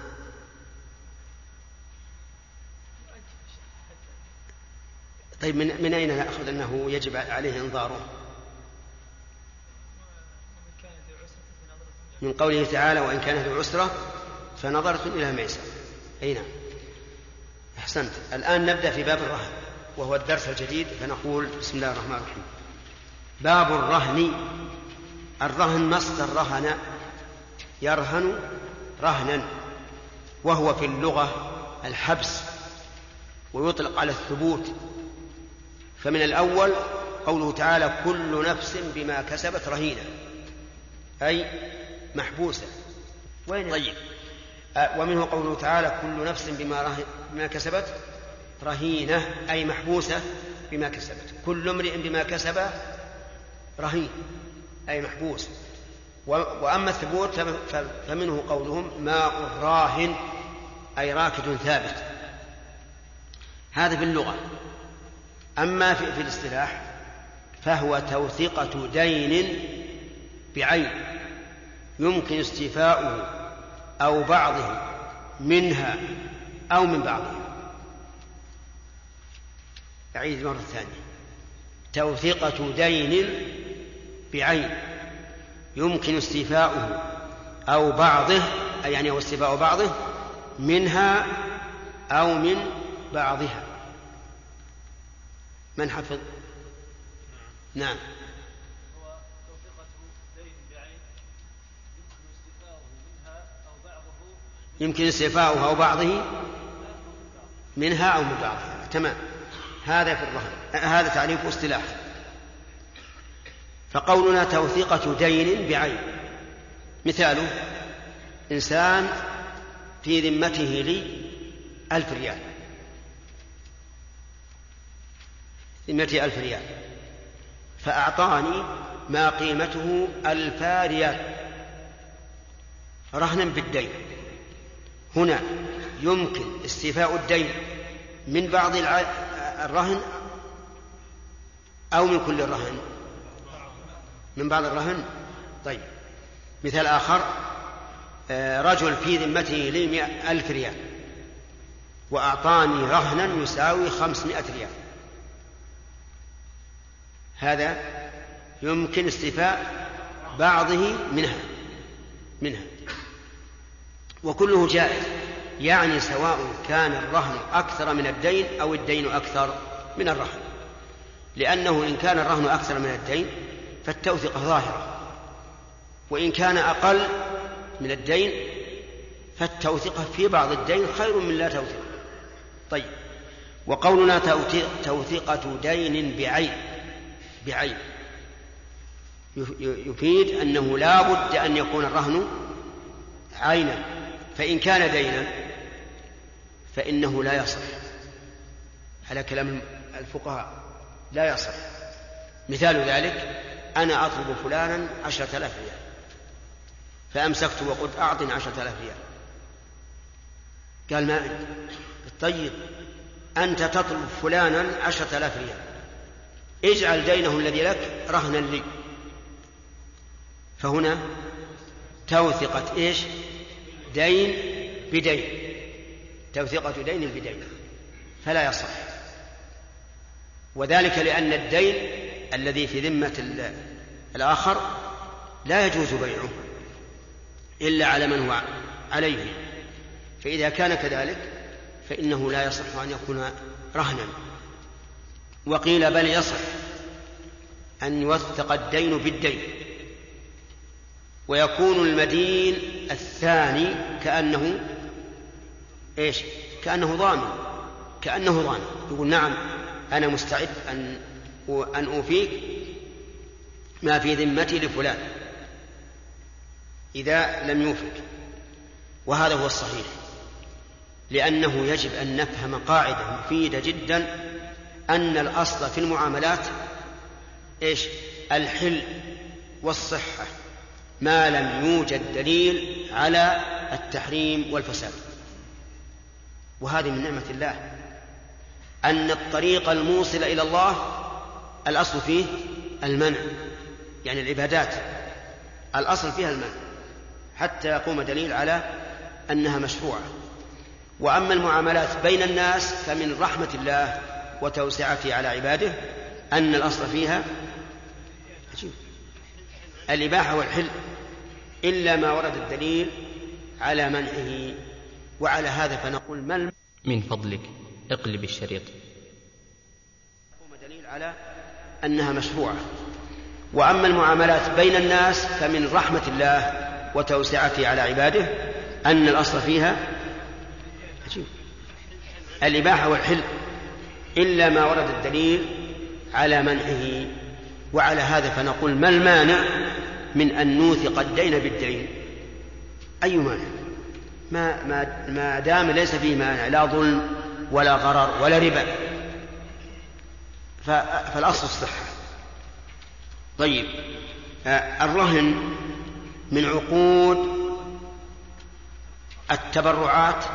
طيب من, من أين نأخذ أنه يجب عليه إنظاره من قوله تعالى وإن كان ذو عسرة فنظرة إلى ميسر. أي نعم. أحسنت. الآن نبدأ في باب الرهن وهو الدرس الجديد فنقول بسم الله الرحمن الرحيم. باب الرهن. الرهن مصدر رهن. يرهن رهنا وهو في اللغة الحبس ويطلق على الثبوت. فمن الأول قوله تعالى كل نفس بما كسبت رهينة أي محبوسة. وين؟ طيب. آه ومنه قوله تعالى كل نفس بما, ره... بما كسبت رهينة أي محبوسة بما كسبت. كل امرئ بما كسب رهين أي محبوس. و... وأما الثبوت فمنه قولهم ماء راهن أي راكد ثابت. هذا في اللغة. أما في, في الاصطلاح فهو توثيقة دين بعين يمكن استيفاؤه أو بعضه منها أو من بعضها أعيد مرة ثانية. توثيقة دين بعين يمكن استيفاؤه أو بعضه يعني أو استيفاء بعضه منها أو من بعضها. من حفظ؟ نعم. يمكن استيفاؤه أو بعضه أو بعضه منها أو من بعضها تمام. هذا في الرهن هذا تعريف اصطلاح. فقولنا توثيقة دين بعين. مثاله إنسان في ذمته لي ألف ريال. ذمتي ألف ريال. فأعطاني ما قيمته ألفا ريال. رهنا بالدين. هنا يمكن استيفاء الدين من بعض الرهن أو من كل الرهن. من بعض الرهن؟ طيب. مثال آخر. آه، رجل في ذمته لي ألف ريال. وأعطاني رهنا يساوي خمسمائة ريال. هذا يمكن استيفاء بعضه منها منها. وكله جائز يعني سواء كان الرهن أكثر من الدين أو الدين أكثر من الرهن. لأنه إن كان الرهن أكثر من الدين فالتوثقة ظاهرة وإن كان أقل من الدين فالتوثقة في بعض الدين خير من لا توثقة طيب وقولنا توثقة دين بعين. بعين. يفيد أنه لا بد أن يكون الرهن عينا. فإن كان دينا فإنه لا يصح. على كلام الفقهاء لا يصح. مثال ذلك أنا أطلب فلانا عشرة آلاف ريال. فأمسكت وقلت أعطني عشرة آلاف ريال. قال ما عندي. طيب أنت تطلب فلانا عشرة آلاف ريال. اجعل دينه الذي لك رهنا لي. فهنا توثقة إيش؟ دين بدين. توثقة دين بدين. فلا يصح. وذلك لأن الدين الذي في ذمة الآخر لا يجوز بيعه إلا على من هو عليه. فإذا كان كذلك فإنه لا يصح أن يكون رهنا. وقيل بل يصح أن يوثق الدين بالدين. ويكون المدين الثاني كأنه إيش؟ كأنه ضامن. كأنه ضامن. يقول نعم أنا مستعد أن أن أوفيك ما في ذمتي لفلان. إذا لم يوفك وهذا هو الصحيح. لأنه يجب أن نفهم قاعدة مفيدة جدا أن الأصل في المعاملات إيش؟ الحل والصحة ما لم يوجد دليل على التحريم والفساد. وهذه من نعمة الله. أن الطريق الموصل إلى الله الأصل فيه المنع يعني العبادات. الأصل فيها المنع حتى يقوم دليل على أنها مشروعة. وأما المعاملات بين الناس فمن رحمة الله وتوسعته على عباده أن الأصل فيها عجيب. الإباحة والحل إلا ما ورد الدليل على منعه وعلى هذا فنقول ما. من فضلك اقلب الشريط. دليل على أنها مشروعة. وأما المعاملات بين الناس فمن رحمة الله وتوسعته على عباده أن الأصل فيها عجيب. الإباحة والحل إلا ما ورد الدليل على منعه. وعلى هذا فنقول ما المانع من أن نوثق الدين بالدين أي مانع؟ ما, ما, ما دام ليس فيه مانع لا ظلم ولا غرر ولا ربا. فالأصل الصحة. طيب الرهن من عقود التبرعات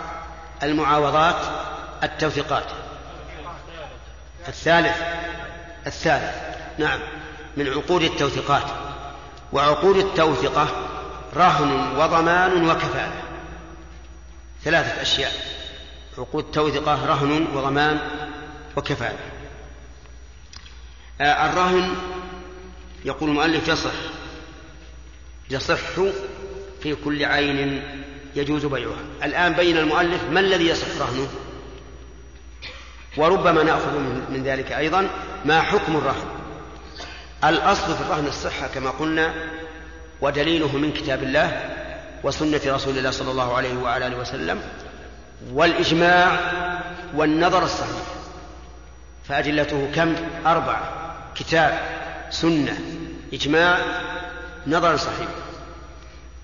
المعاوضات التوثيقات. الثالث الثالث نعم من عقود التوثيقات. وعقود التوثقة رهن وضمان وكفالة. ثلاثة أشياء. عقود توثقة رهن وضمان وكفالة. آه الرهن يقول المؤلف يصح يصح في كل عين يجوز بيعها. الآن بين المؤلف ما الذي يصح رهنه؟ وربما نأخذ من ذلك أيضا ما حكم الرهن. الأصل في الرهن الصحة كما قلنا ودليله من كتاب الله وسنة رسول الله صلى الله عليه وعلى آله وسلم والإجماع والنظر الصحيح. فأدلته كم؟ أربعة. كتاب سنة إجماع نظر صحيح.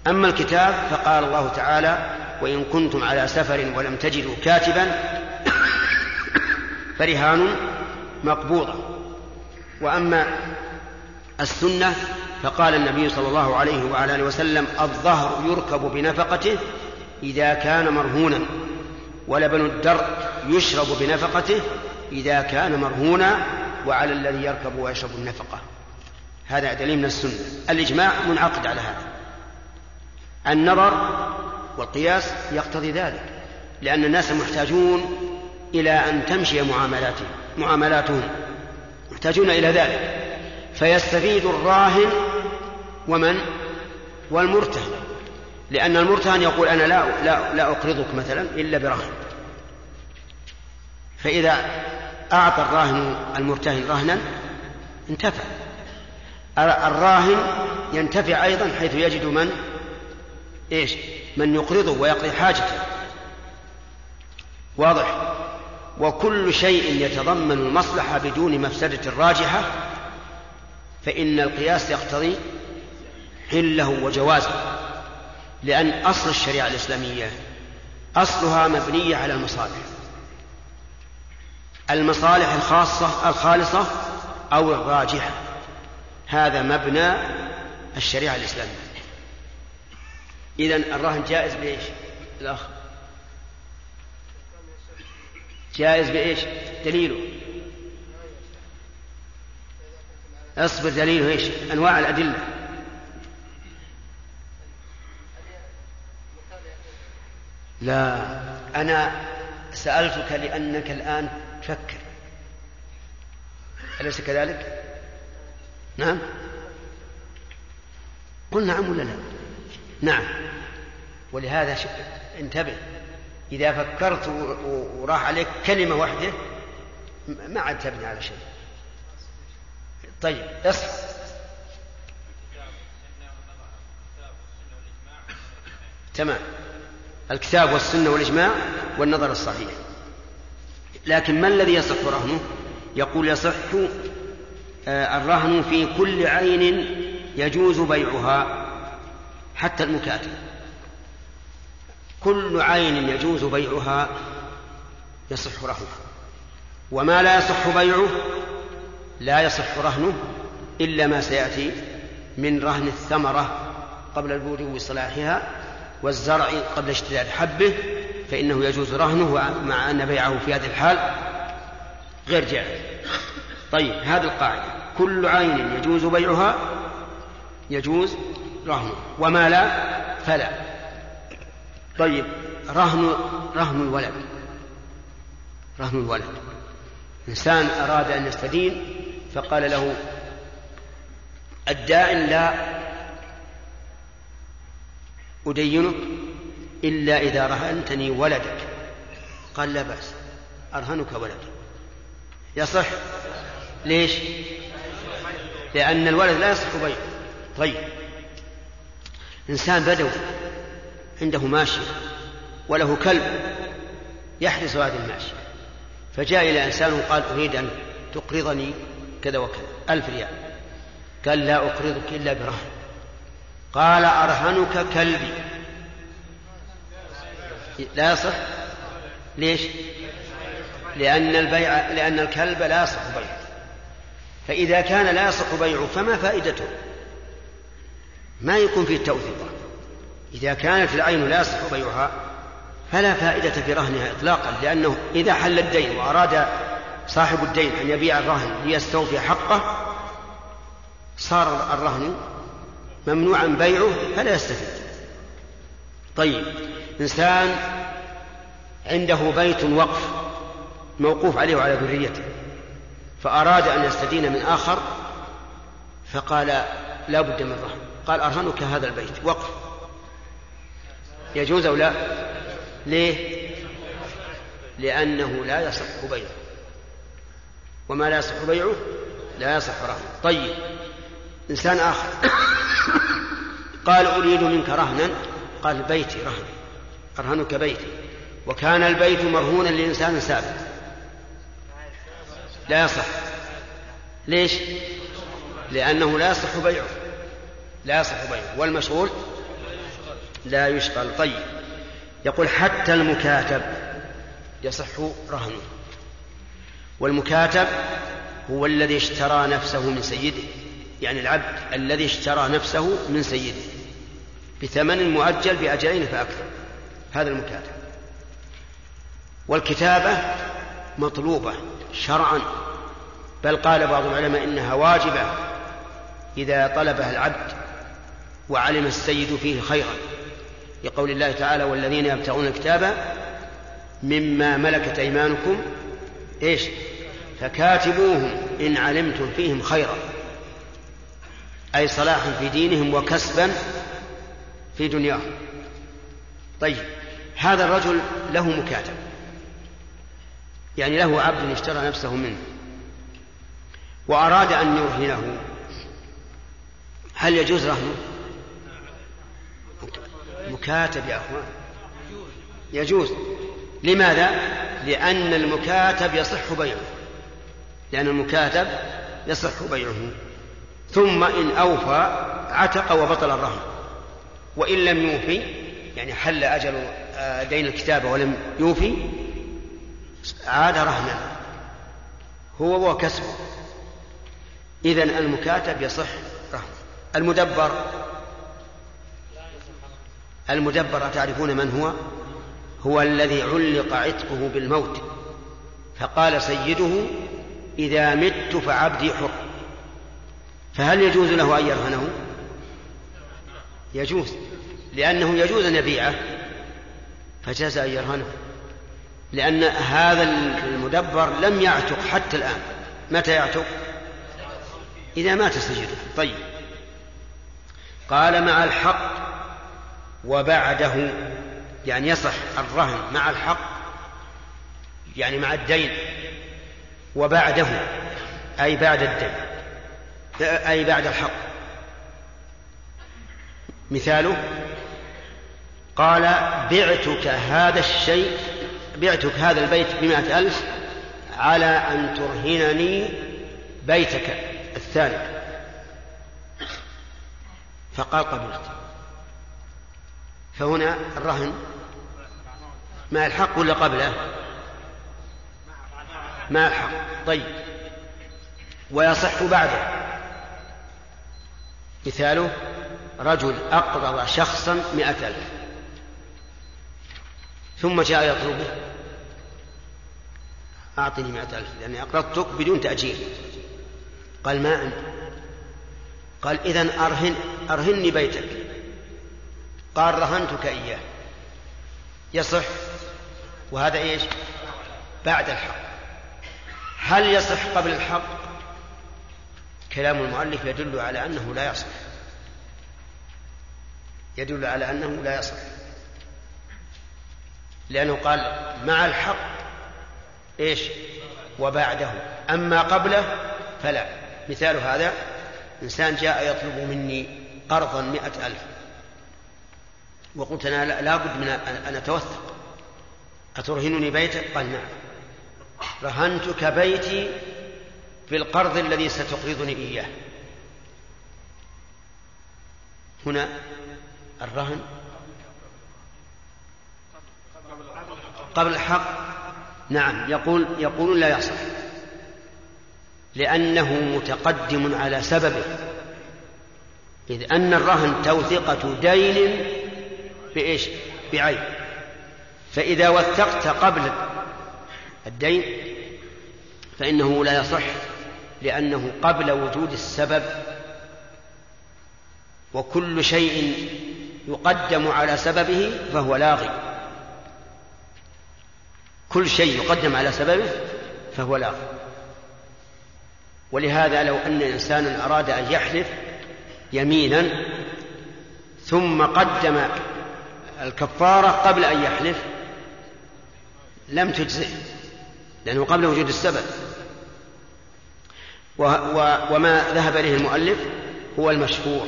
أما الكتاب فقال الله تعالى وإن كنتم على سفر ولم تجدوا كاتبا فرهان مقبوضة. وأما السنة فقال النبي صلى الله عليه وعلى آله وسلم الظهر يركب بنفقته إذا كان مرهونا ولبن الدر يشرب بنفقته إذا كان مرهونا وعلى الذي يركب ويشرب النفقة. هذا دليل من السنة. الإجماع منعقد على هذا. النظر والقياس يقتضي ذلك لأن الناس محتاجون إلى أن تمشي معاملاتهم معاملاتهم محتاجون إلى ذلك. فيستفيد الراهن ومن؟ والمرتهن. لأن المرتهن يقول أنا لا لا لا أقرضك مثلا إلا برهن فإذا أعطى الراهن المرتهن رهنا انتفع. الراهن ينتفع أيضا حيث يجد من؟ إيش؟ من يقرضه ويقضي حاجته. واضح؟ وكل شيء يتضمن المصلحة بدون مفسدة راجحة فإن القياس يقتضي حله وجوازه لأن أصل الشريعة الإسلامية أصلها مبنية على المصالح. المصالح الخاصة الخالصة أو الراجحة. هذا مبنى الشريعة الإسلامية. إذن الرهن جائز بإيش؟ الأخ؟ جائز بإيش؟ دليله. أصبر دليله إيش؟ أنواع الأدلة. لا أنا سألتك لأنك الآن تفكر. أليس كذلك؟ نعم. قل نعم ولا لا؟ نعم. ولهذا انتبه. إذا فكرت وراح عليك كلمة واحدة ما عاد تبني على شيء. طيب اصح تمام. الكتاب والسنة والإجماع والنظر الصحيح. لكن ما الذي يصح رهنه؟ يقول يصح آه، الرهن في كل عين يجوز بيعها حتى المكاتب. كل عين يجوز بيعها يصح رهنه. وما لا يصح بيعه لا يصح رهنه إلا ما سيأتي من رهن الثمرة قبل البدو صلاحها والزرع قبل اشتداد حبه فإنه يجوز رهنه مع أن بيعه في هذه الحال غير جائز. طيب هذه القاعدة. كل عين يجوز بيعها يجوز رهنه. وما لا فلا. طيب رهن رهن الولد. رهن الولد. إنسان أراد أن يستدين فقال له الدائن لا أدينك إلا إذا رهنتني ولدك. قال لا بأس أرهنك ولدك يصح؟ ليش؟ لأن الولد لا يصح بيعه. طيب إنسان بدوي. عنده ماشية وله كلب يحرس هذه الماشية. فجاء إلى إنسان وقال أريد أن تقرضني كذا وكذا ألف ريال. قال لا أقرضك إلا برهن. قال أرهنك كلبي. لا يصح؟ ليش؟ لأن البيع لأن الكلب لا يصح بيعه. فإذا كان لا يصح بيعه فما فائدته؟ ما يكون فيه التوثيق إذا كانت العين لا يصح بيعها فلا فائدة في رهنها إطلاقا لأنه إذا حل الدين وأراد صاحب الدين أن يبيع الرهن ليستوفي حقه صار الرهن ممنوعا بيعه فلا يستفيد. طيب إنسان عنده بيت وقف موقوف عليه وعلى ذريته فأراد أن يستدين من آخر فقال لا بد من رهن. قال أرهنك هذا البيت وقف. يجوز أو لا؟ ليه؟ لأنه لا يصح بيعه. وما لا يصح بيعه؟ لا يصح رهنه. طيب إنسان آخر. قال أريد منك رهنا. قال بيتي رهن. أرهنك بيتي. وكان البيت مرهونا لإنسان سابق. لا يصح. ليش؟ لأنه لا يصح بيعه. لا يصح بيعه. والمشغول؟ لا يشغل. طيب. يقول حتى المكاتب يصح رهنه. والمكاتب هو الذي اشترى نفسه من سيده. يعني العبد الذي اشترى نفسه من سيده. بثمن مؤجل بأجلين فأكثر. هذا المكاتب. والكتابة مطلوبة شرعا. بل قال بعض العلماء إنها واجبة إذا طلبها العبد وعلم السيد فيه خيرا. لقول الله تعالى والذين يبتغون الكتاب مما ملكت أيمانكم إيش؟ فكاتبوهم إن علمتم فيهم خيرا أي صلاحا في دينهم وكسبا في دنياهم. طيب هذا الرجل له مكاتب. يعني له عبد اشترى نفسه منه. وأراد أن يرهنه. هل يجوز رهنه؟ مكاتب يا أخوان. يجوز. لماذا؟ لأن المكاتب يصح بيعه. لأن المكاتب يصح بيعه. ثم إن أوفى عتق وبطل الرهن. وإن لم يوفي يعني حل أجل آه، دين الكتابة ولم يوفي عاد رهنا هو وكسبه. إذن المكاتب يصح رهن المدبر المدبر تعرفون من هو؟ هو الذي علق عتقه بالموت. فقال سيده إذا مت فعبدي حر. فهل يجوز له أن يرهنه؟ يجوز لأنه يجوز أن يبيعه فجاز أن يرهنه. لأن هذا المدبر لم يعتق حتى الآن. متى يعتق؟ إذا مات سيده. طيب. قال مع الحق وبعده يعني يصح الرهن مع الحق يعني مع الدين وبعده أي بعد الدين أي بعد الحق. مثاله قال بعتك هذا الشيء بعتك هذا البيت بمائة ألف على أن ترهنني بيتك الثاني. فقال قبلت. فهنا الرهن. مع الحق ولا قبله؟ مع الحق. طيب. ويصح بعده. مثاله رجل أقرض شخصا مئة ألف. ثم جاء يطلبه. أعطني مئة ألف لأني أقرضتك بدون تأجيل. قال ما أنت؟ قال إذن أرهن أرهني بيتك. قال رهنتك إياه. يصح؟ وهذا إيش؟ بعد الحق. هل يصح قبل الحق؟ كلام المؤلف يدل على أنه لا يصح. يدل على أنه لا يصح. لأنه قال مع الحق إيش؟ وبعده. أما قبله فلا. مثال هذا إنسان جاء يطلب مني قرضا مئة ألف. وقلت أنا لا بد من أن أتوثق. أترهنني بيتك؟ قال نعم. رهنتك بيتي في القرض الذي ستقرضني إياه. هنا الرهن قبل الحق؟ نعم. يقول يقول لا يصح. لأنه متقدم على سببه. إذ أن الرهن توثقة دين بإيش؟ بعين فإذا وثقت قبل الدين فإنه لا يصح لأنه قبل وجود السبب. وكل شيء يقدم على سببه فهو لاغي. كل شيء يقدم على سببه فهو لاغي. ولهذا لو أن إنسانا أراد أن يحلف يمينا ثم قدم الكفارة قبل أن يحلف لم تجزئ لأنه قبل وجود السبب. و و وما ذهب إليه المؤلف هو المشهور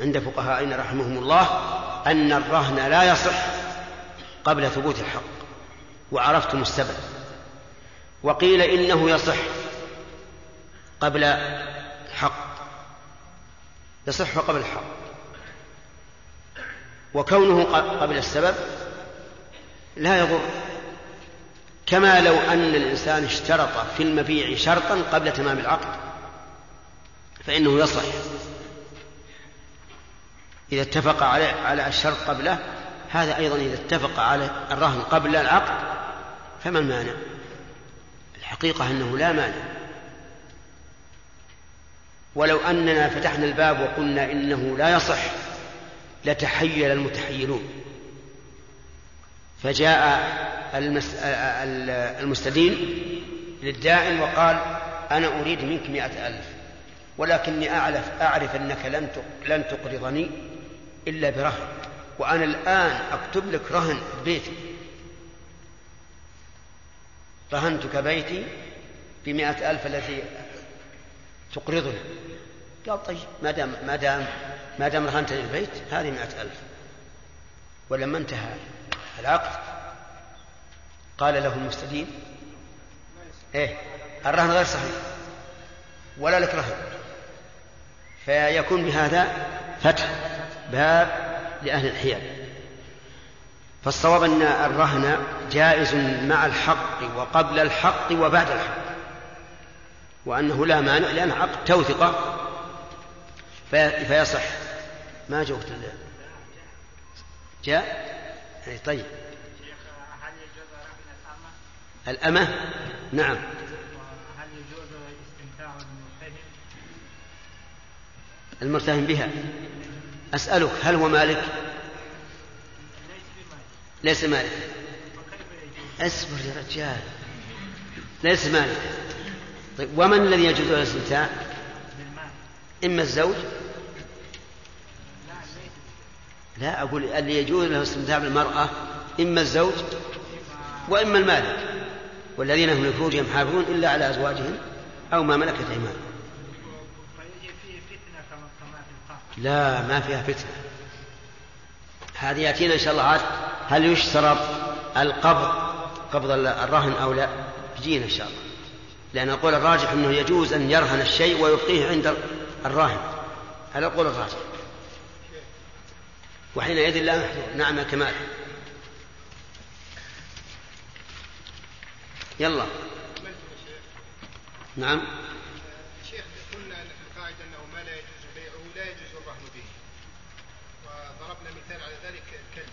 عند فقهائنا رحمهم الله أن الرهن لا يصح قبل ثبوت الحق وعرفتم السبب. وقيل إنه يصح قبل الحق يصح قبل الحق. وكونه قبل السبب لا يضر. كما لو أن الإنسان اشترط في المبيع شرطا قبل تمام العقد فإنه يصح إذا اتفق على على الشرط قبله هذا أيضا إذا اتفق على الرهن قبل العقد فما المانع؟ الحقيقة أنه لا مانع. ولو أننا فتحنا الباب وقلنا إنه لا يصح لتحيل المتحيلون. فجاء المستدين للدائن وقال أنا أريد منك مئة ألف ولكني أعرف, أعرف أنك لن لن تقرضني إلا برهن وأنا الآن أكتب لك رهن بيتي. رهنتك بيتي بمئة ألف التي تقرضني. قال طيب ما دام ما دام ما دام رهنتني البيت هذه مئة ألف. ولما انتهى العقد قال له المستدين إيه الرهن غير صحيح. ولا لك رهن. فيكون بهذا فتح باب لأهل الحيل. فالصواب أن الرهن جائز مع الحق وقبل الحق وبعد الحق. وأنه لا مانع لأن عقد توثقة فيصح ما جوت جاء؟ يعني طيب. الأمة؟ نعم. هل يجوز استمتاع المرتهن المرتهن بها. أسألك هل هو مالك؟ ليس مالك. اصبر يا رجال. ليس مالك. طيب ومن الذي يجوز الاستمتاع؟ إما الزوج لا أقول اللي يجوز له الاستمتاع بالمرأة إما الزوج وإما المالك والذين هم لفروجهم حافظون إلا على أزواجهم أو ما ملكت أيمانهم. لا ما فيها فتنة. هذه يأتينا إن شاء الله عاد. هل يشترط القبض قبض الرهن أو لا؟ يجينا إن شاء الله. لأن القول الراجح أنه يجوز أن يرهن الشيء ويبقيه عند الراهن هذا القول الراجح؟ وحينئذ لا محذور نعم الكمال يلا. نعم. شيخ قلنا أن القاعدة أنه ما لا يجوز بيعه لا يجوز الرهن به. وضربنا مثال على ذلك الكلب.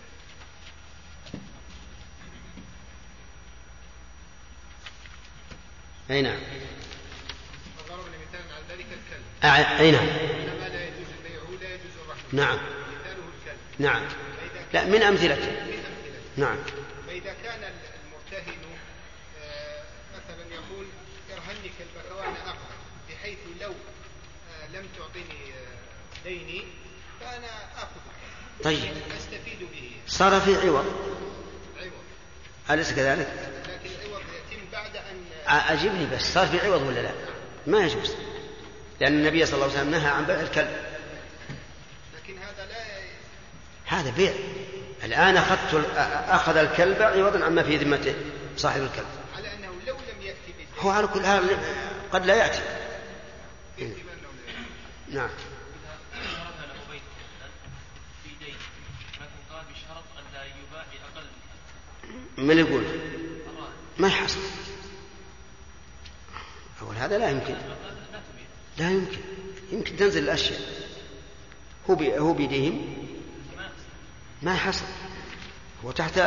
أي نعم. وضربنا مثالا على ذلك الكلب. أي نعم. ما لا يجوز بيعه لا يجوز الرهن نعم. نعم. لا من أمثلته. نعم. فإذا كان المرتهن آه، مثلا يقول ارهني كلبك وأنا أقبل بحيث لو آه، لم تعطني آه، ديني فأنا آخذ طيب. أستفيد به. صار في عوض. عوض. أليس كذلك؟ لكن العوض يتم بعد أن أجبني بس. صار في عوض ولا لا؟ ما يجوز. لأن النبي صلى الله عليه وسلم نهى عن بيع الكلب لكن هذا لا هذا بيع. الآن أخذت أخذ الكلب عوضا عما في ذمته صاحب الكلب. على أنه لو لم يأتي بالدين هو على كل حال قد لا يأتي. نعم. من من يقول؟ ما يحصل. أول هذا لا يمكن. لا يمكن. يمكن تنزل الأشياء. هو هو بيديهم. ما يحصل هو تحت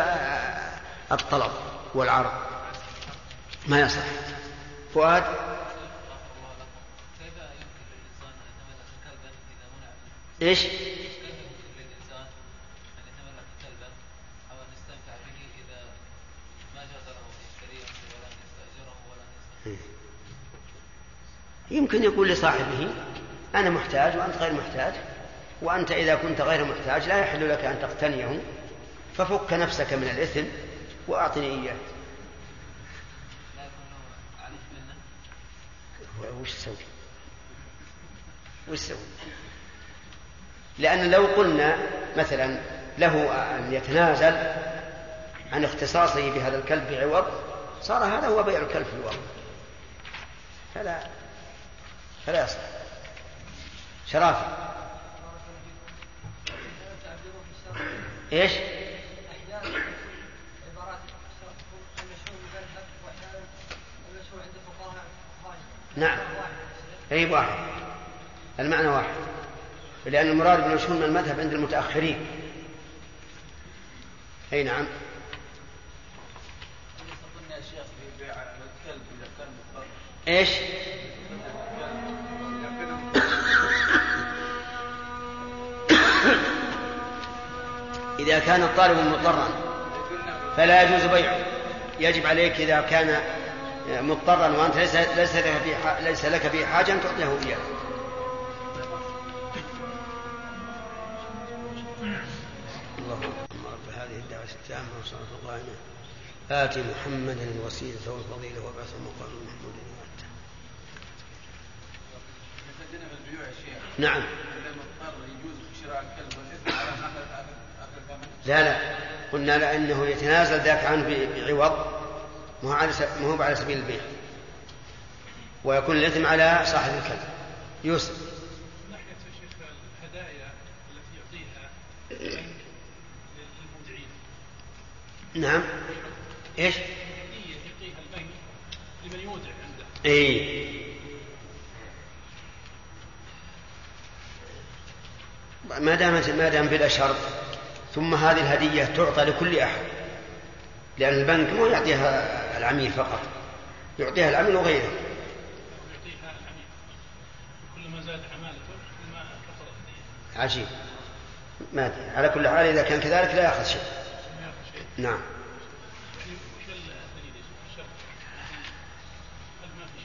الطلب والعرض. ما يصح. فؤاد؟ إيش؟ يمكن يقول لصاحبه أنا محتاج وأنت غير محتاج. وأنت إذا كنت غير محتاج لا يحل لك أن تقتنيه ففك نفسك من الإثم وأعطني إياه. وش سوي وش سوي لأن لو قلنا مثلا له أن يتنازل عن اختصاصه بهذا الكلب بعوض صار هذا هو بيع الكلب في الوضع. فلا فلا يصح شرافي إيش؟ أحيانا عبارات المشهور بالمذهب واحيانا المشهور عند الفقهاء ضايع نعم. أي واحد. المعنى واحد. لأن المراد بالمشهور من المذهب عند المتأخرين. أي نعم. قلنا إذا كان الطالب مضطرا فلا يجوز بيعه. يجب عليك إذا كان مضطرا وأنت ليس ليس لك ح- ليس لك به حاجة أن تعطيه إياه. اللهم رب هذه الدعوة التامة وصلاة القائمة آت محمدا الوسيلة والفضيلة وابعثه مقام محمود في نعم. لا لا. قلنا لأنه يتنازل ذاك عنه بعوض ما هو على سبيل البيع. ويكون الإثم على صاحب الكلب. يوسف. من ناحية شيخ الهدايا التي يعطيها البنك للمودعين. نعم إيش؟ هدية يعطيها البنك لمن يودع عنده. إي. ما دامت ما دام بلا شرط ثم هذه الهدية تعطى لكل أحد لأن البنك مو يعطيها العميل فقط يعطيها العميل وغيره. كلما زاد عمالته كلما عجيب. ما أدري. على كل حال إذا كان كذلك لا يأخذ شيء. نعم؟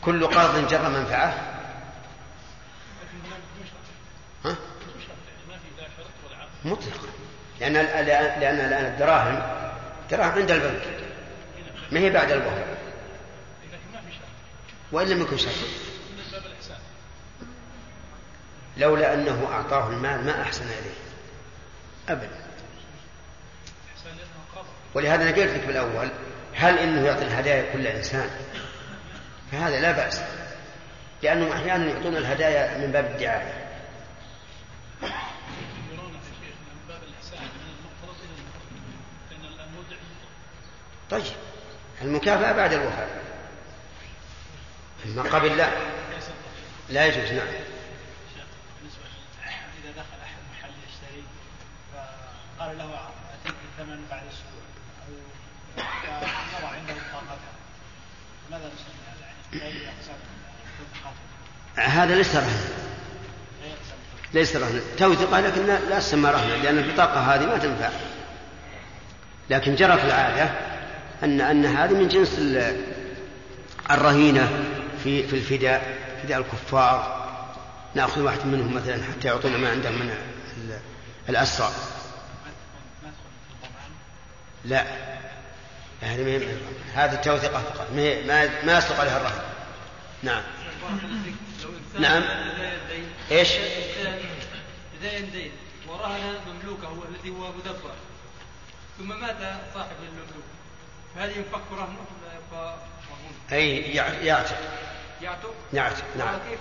كل قرض جر منفعة. ها؟ مطلقا. لأن لأن الآن الدراهم دراهم عند البنك. ما هي بعد شرط وإن لم يكن شرط. لولا أنه أعطاه المال ما أحسن إليه. أبدا. ولهذا أنا قلت لك بالأول هل إنه يعطي الهدايا كل إنسان؟ فهذا لا بأس. لأنهم أحيانا يعطون الهدايا من باب الدعاية يرون يا شيخ من باب الإحسان من المقترض إلى المقترض لأن المودع طيب المكافأة بعد الوفاء ما قبل لا. لا يجوز نعم. إذا دخل أحد محل يشتري فقال له أتيك بعد أسبوع أو عنده ماذا نسمي هذا يعني هذا ليس رهنا ليس رهنا توثقة لكن لا لا تسمى رهنا لأن البطاقة هذه ما تنفع. لكن جرت العادة أن أن هذه من جنس ال- الرهينة في في الفداء فداء الكفار. نأخذ واحد منهم مثلا حتى يعطونا ما عندهم من ال- الأسرى. لا. هذه هذه التوثقة فقط. ما ما يصدق عليها الرهن. نعم. نعم. إيش؟ دين. ورهن مملوكه الذي هو مدبر. ثم مات صاحب المملوك. فهل ينفك رهنه يع- يعتق. يعتق؟ يعتق نعم. وكيف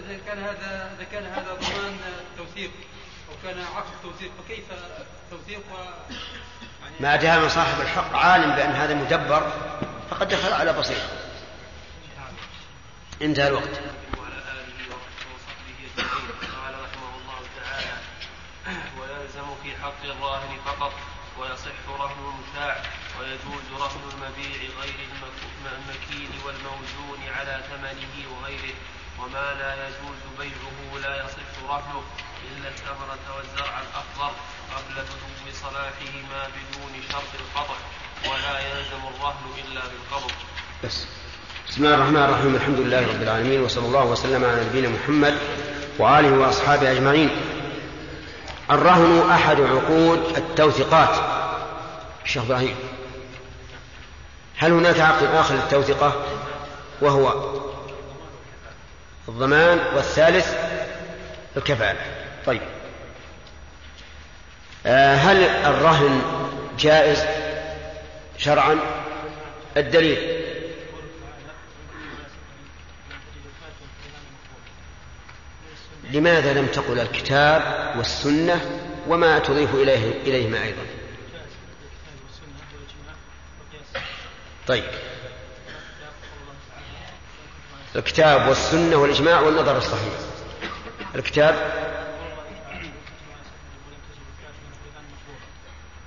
إذا كان هذا إذا كان هذا ضمان توثيق أو كان عقد توثيق فكيف توثيق؟ و يعني ما دام صاحب الحق عالم بأن هذا مدبر فقد دخل على بصيرة انتهى الوقت. وعلى آله وصحبه أجمعين قال رحمه الله تعالى ويلزم في حق الراهن فقط ويصح رهن المتاع ويجوز رهن المبيع غير المك- المكين والموزون على ثمنه وغيره وما لا يجوز بيعه لا يصح رهنه إلا الثمرة والزرع الأخضر قبل بدو صلاحهما بدون شرط القطع ولا يلزم الرهن إلا بالقبض. بس. بسم الله الرحمن الرحيم الحمد لله رب العالمين وصلى الله وسلم على نبينا محمد وآله وأصحابه أجمعين. الرهن أحد عقود التوثيقات. الشيخ إبراهيم هل هناك عقد آخر للتوثقة وهو الضمان والثالث الكفالة؟ طيب. آه، هل الرهن جائز شرعا؟ الدليل لماذا لم تقل الكتاب والسنة وما تضيف إليه إليهما أيضا؟ طيب. الكتاب والسنة والإجماع والنظر الصحيح. الكتاب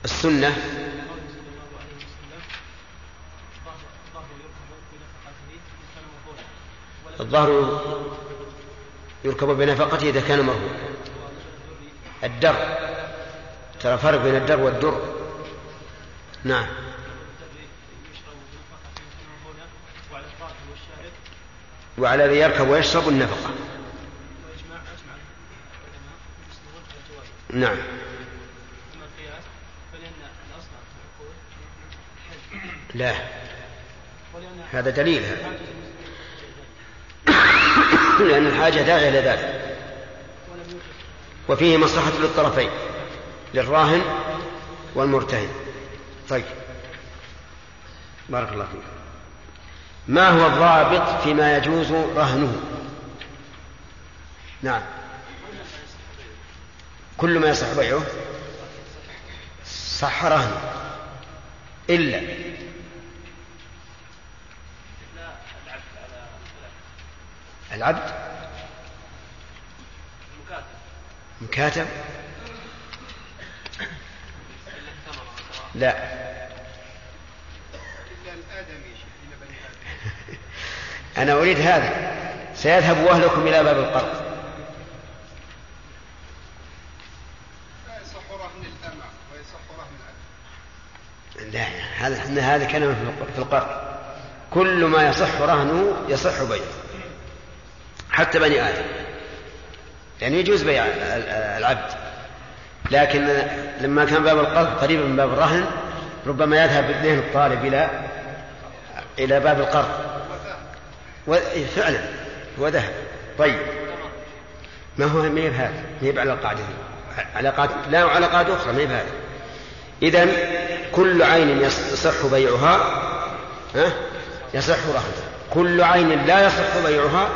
السنة الظهر يركب بنفقته إذا كان مرهون. الدر ترى فرق بين الدر والدر. نعم. وعلى الذي يركب ويشرب النفقة. نعم. لا. هذا دليل. هذا لأن الحاجة داعية إلى ذلك. وفيه مصلحة للطرفين للراهن والمرتهن. طيب. بارك الله فيك. ما هو الضابط فيما يجوز رهنه؟ نعم. كل ما يصح بيعه صح رهنه. إلا العبد مكاتب. لا. أنا أريد هذا. سيذهب أهلكم إلى باب القرض. لا هذا هذا كلام في القرض. كل ما يصح رهنه يصح بيعه. حتى بني آدم. يعني يجوز بيع العبد. لكن لما كان باب القرض قريبا من باب الرهن ربما يذهب اثنين الطالب إلى إلى باب القرض. و... فعلا. هو ذهب. طيب. ما هو ما هي بهذا ما هي على القاعدة قاعدة لا قاعدة أخرى ما هي إذا كل عين يصح بيعها ها؟ يصح رهنها. كل عين لا يصح بيعها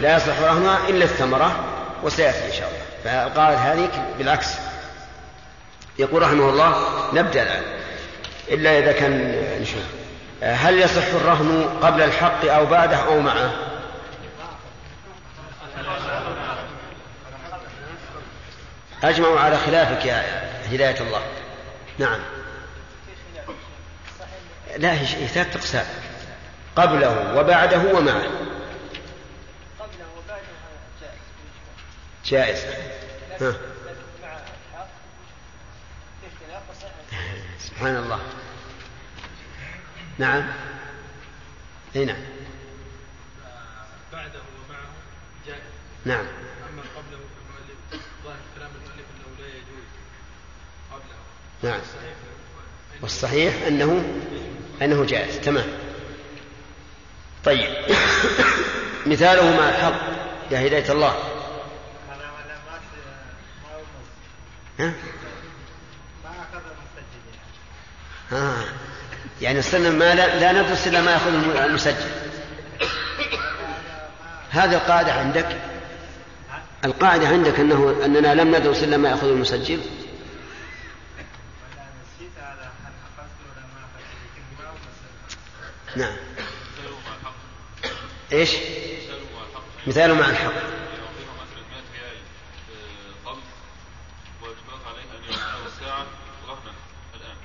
لا يصح رهنها إلا الثمرة وسيأتي إن شاء الله. فالقاعدة هذه بالعكس. يقول رحمه الله نبدأ الآن. إلا إذا كان نشوف هل يصح الرهن قبل الحق أو بعده أو معه؟ أجمعوا على خلافك يا هداية الله. نعم. لا هي ثلاث أقسام. قبله وبعده ومعه قبله وبعده جائز. ها. سبحان الله. نعم. أي نعم. بعده ومعه جائز. نعم. أما قبله فالمؤلف ظاهر كلام المؤلف أنه لا يجوز. قبله. نعم. الصحيح والصحيح أنه أنه جائز. تمام. طيب. مثاله مع الحق. يا هداية الله. ها؟ يعني صرنا ما لا, لا ندرس إلا ما يأخذ المسجل. هذه القاعدة عندك؟ القاعدة عندك أنه أننا لم ندرس إلا ما يأخذ المسجل؟ نسيت على هل أخذت ولا ما أخذت لكن ما هو مسجل نعم مثاله مع الحق إيش مثاله مع الحق مثاله مع الحق يعطيهم مثلا 100 ريال آه، قبض ويشترط عليه ان يعطيه الساعة رهنا الان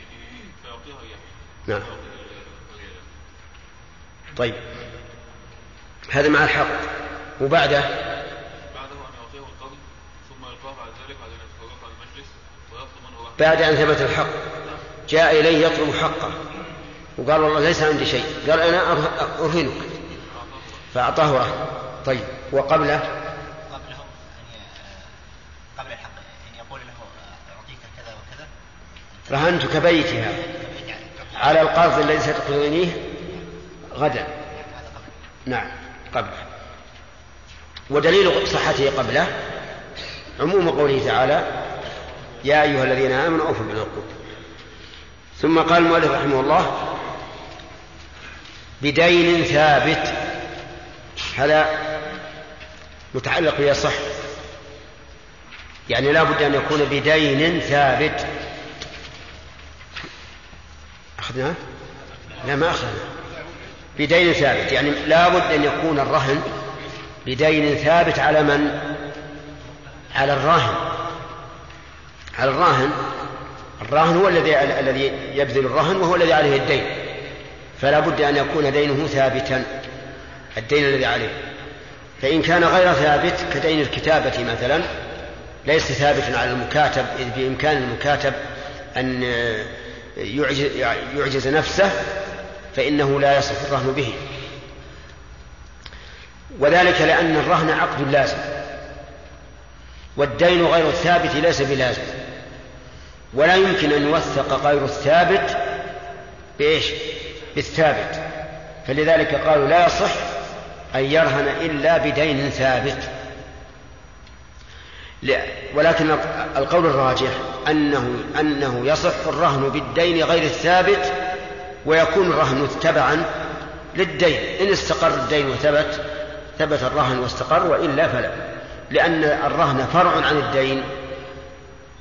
فيعطيها اياه نعم. طيب. هذا مع الحق. وبعده؟ بعده أن يعطيه القبض ثم يلقاه بعد ذلك المجلس ويطلب بعد أن ثبت الحق. جاء إليه يطلب حقه. وقال والله ليس عندي شيء. قال أنا أره- أرهنك. فأعطاه رهن. طيب. وقبله؟ قبله أن ي- قبل الحق أن يقول له أعطيك كذا وكذا. رهنتك بيتها على القرض الذي ستقضينيه غدا. نعم قبله. ودليل صحته قبله. عموم قوله تعالى يا أيها الذين آمنوا أوفوا بالعقود. ثم قال المؤلف رحمه الله بدين ثابت. هذا متعلق بيصح يعني لا بد أن يكون بدين ثابت. أخذناه؟ لا ما أخذنا بدين ثابت. يعني لا بد أن يكون الرهن بدين ثابت على من؟ على الراهن. على الراهن. الراهن هو الذي الذي يبذل الرهن وهو الذي عليه الدين. فلا بد أن يكون دينه ثابتا الدين الذي عليه. فإن كان غير ثابت كدين الكتابة مثلا ليس ثابتا على المكاتب إذ بإمكان المكاتب أن يعجز, نفسه فإنه لا يصح الرهن به. وذلك لأن الرهن عقد لازم والدين غير الثابت ليس بلازم. ولا يمكن أن يوثق غير الثابت بإيش؟ بالثابت. فلذلك قالوا لا يصح أن يرهن إلا بدين ثابت. لا ولكن القول الراجح أنه أنه يصح الرهن بالدين غير الثابت ويكون الرهن تبعا للدين. إن استقر الدين وثبت ثبت الرهن واستقر وإلا فلا. لأن الرهن فرع عن الدين.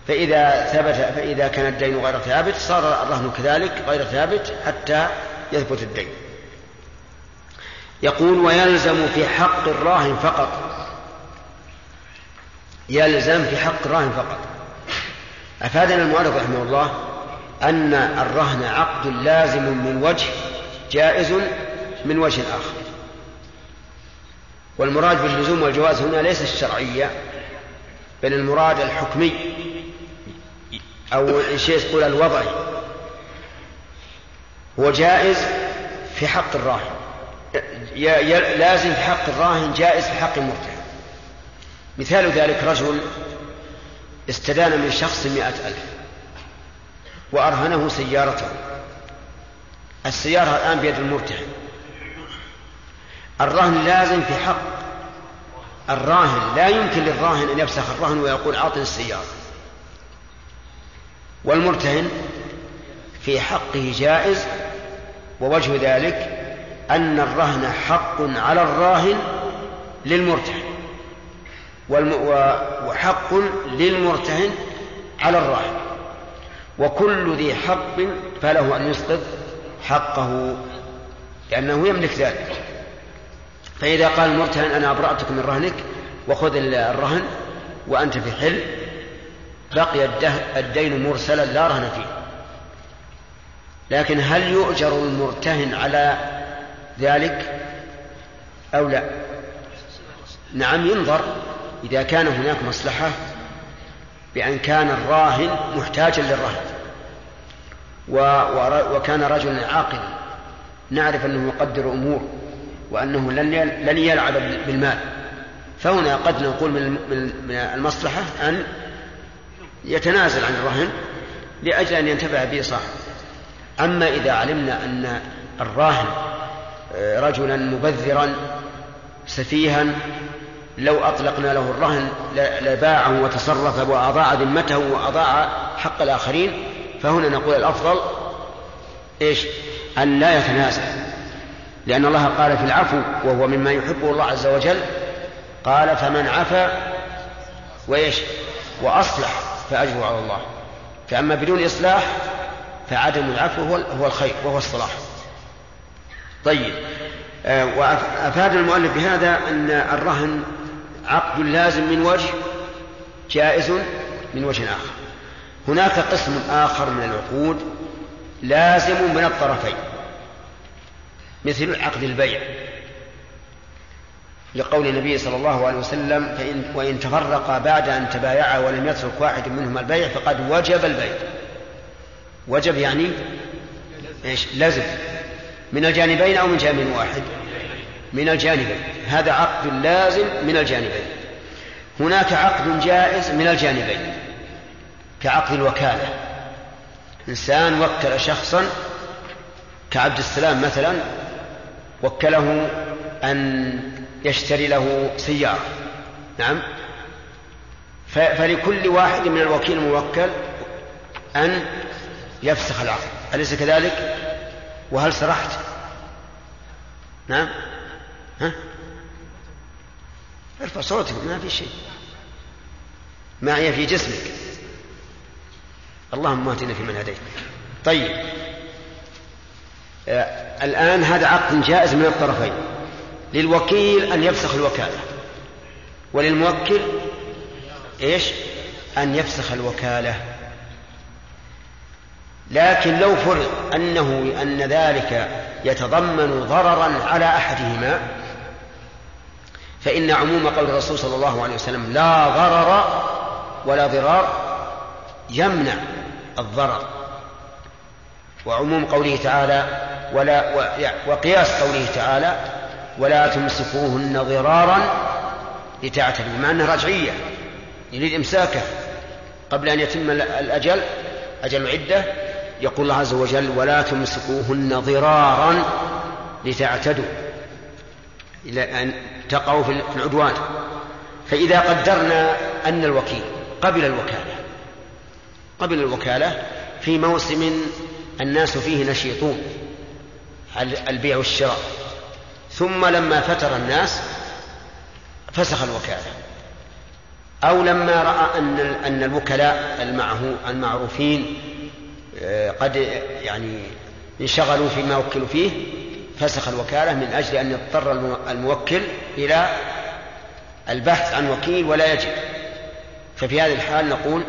فإذا ثبت فإذا كان الدين غير ثابت صار الرهن كذلك غير ثابت حتى يثبت الدين. يقول ويلزم في حق الراهن فقط يلزم في حق الراهن فقط. أفادنا المؤلف رحمه الله أن الرهن عقد لازم من وجه جائز من وجه آخر. والمراد باللزوم والجواز هنا ليس الشرعية بل المراد الحكمي أو شيء تقول الوضعي. هو جائز في حق الراهن لازم في حق الراهن جائز في حق المرتهن مثال ذلك رجل استدان من شخص مئة ألف وأرهنه سيارته. السيارة الآن بيد المرتهن. الرهن لازم في حق. الراهن لا يمكن للراهن أن يفسخ الرهن ويقول أعطني السيارة. والمرتهن في حقه جائز ووجه ذلك أن الرهن حق على الراهن للمرتهن. وحق للمرتهن على الراهن وكل ذي حق فله أن يسقط حقه لأنه يملك ذلك. فإذا قال المرتهن أنا أبرأتك من رهنك وخذ الرهن وأنت في حل بقي الدين مرسلا لا رهن فيه. لكن هل يؤجر المرتهن على ذلك أو لا؟ نعم ينظر. إذا كان هناك مصلحة بأن كان الراهن محتاجا للرهن. وكان رجلا عاقلا نعرف أنه يقدر أمور وأنه لن يلعب بالمال. فهنا قد نقول من المصلحة أن يتنازل عن الرهن لأجل أن ينتفع به صاحب أما إذا علمنا أن الراهن آه، رجلا مبذرا سفيها لو أطلقنا له الرهن لباعه وتصرف وأضاع ذمته وأضاع حق الآخرين فهنا نقول الأفضل إيش؟ أن لا يتنازل لأن الله قال في العفو وهو مما يحبه الله عز وجل قال فمن عفا وإيش؟ وأصلح فأجره على الله. فأما بدون إصلاح فعدم العفو هو هو الخير وهو الصلاح. طيب آه، وأفاد المؤلف بهذا أن الرهن عقد لازم من وجه جائز من وجه آخر. هناك قسم آخر من العقود لازم من الطرفين مثل عقد البيع. لقول النبي صلى الله عليه وسلم فإن وإن تفرقا بعد أن تبايعا ولم يترك واحد منهما البيع فقد وجب البيع. وجب يعني إيش؟ لازم. من الجانبين أو من جانب واحد؟ من الجانبين. هذا عقد لازم من الجانبين. هناك عقد جائز من الجانبين. كعقد الوكالة. إنسان وكل شخصا كعبد السلام مثلا وكله أن يشتري له سيارة. نعم. فلكل واحد من الوكيل الموكل أن يفسخ العقد. أليس كذلك؟ وهل سرحت؟ نعم. ها؟ ارفع صوتك ما في شيء. معي في جسمك. اللهم اهدنا فيمن هديت. طيب. آه الآن هذا عقد جائز من الطرفين. للوكيل أن يفسخ الوكالة. وللموكل إيش؟ أن يفسخ الوكالة. لكن لو فرض أنه أن ذلك يتضمن ضررا على أحدهما فإن عموم قول الرسول صلى الله عليه وسلم لا ضرر ولا ضرار يمنع الضرر. وعموم قوله تعالى ولا وقياس قوله تعالى ولا تمسكوهن ضرارا لتعتدوا مع أنها رجعية يريد إمساكه قبل أن يتم الأجل أجل العدة يقول الله عز وجل ولا تمسكوهن ضرارا لتعتدوا. إلى أن تقعوا في العدوان. فإذا قدرنا أن الوكيل قبل الوكالة قبل الوكالة في موسم الناس فيه نشيطون البيع والشراء. ثم لما فتر الناس فسخ الوكالة. أو لما رأى أن أن الوكلاء المعروفين آه، قد يعني انشغلوا فيما وكلوا فيه فسخ الوكالة من أجل أن يضطر الموكل إلى البحث عن وكيل ولا يجد ففي هذه الحال نقول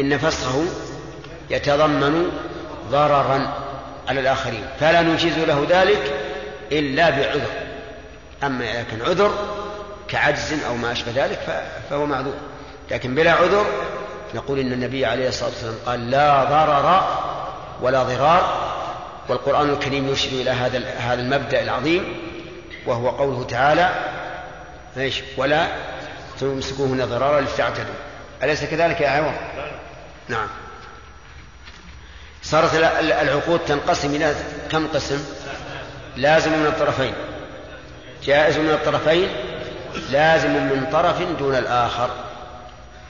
إن فسخه يتضمن ضررا على الآخرين فلا نجيز له ذلك إلا بعذر. أما إذا كان عذر كعجز أو ما أشبه ذلك فهو معذور. لكن بلا عذر نقول إن النبي عليه الصلاة والسلام قال لا ضرر ولا ضرار والقرآن الكريم يشير إلى هذا هذا المبدأ العظيم وهو قوله تعالى إيش؟ ولا تمسكوهن ضرارا لتعتدوا. أليس كذلك يا عوض؟ نعم. صارت العقود تنقسم إلى كم قسم؟ لازم من الطرفين. جائز من الطرفين لازم من طرف دون الآخر.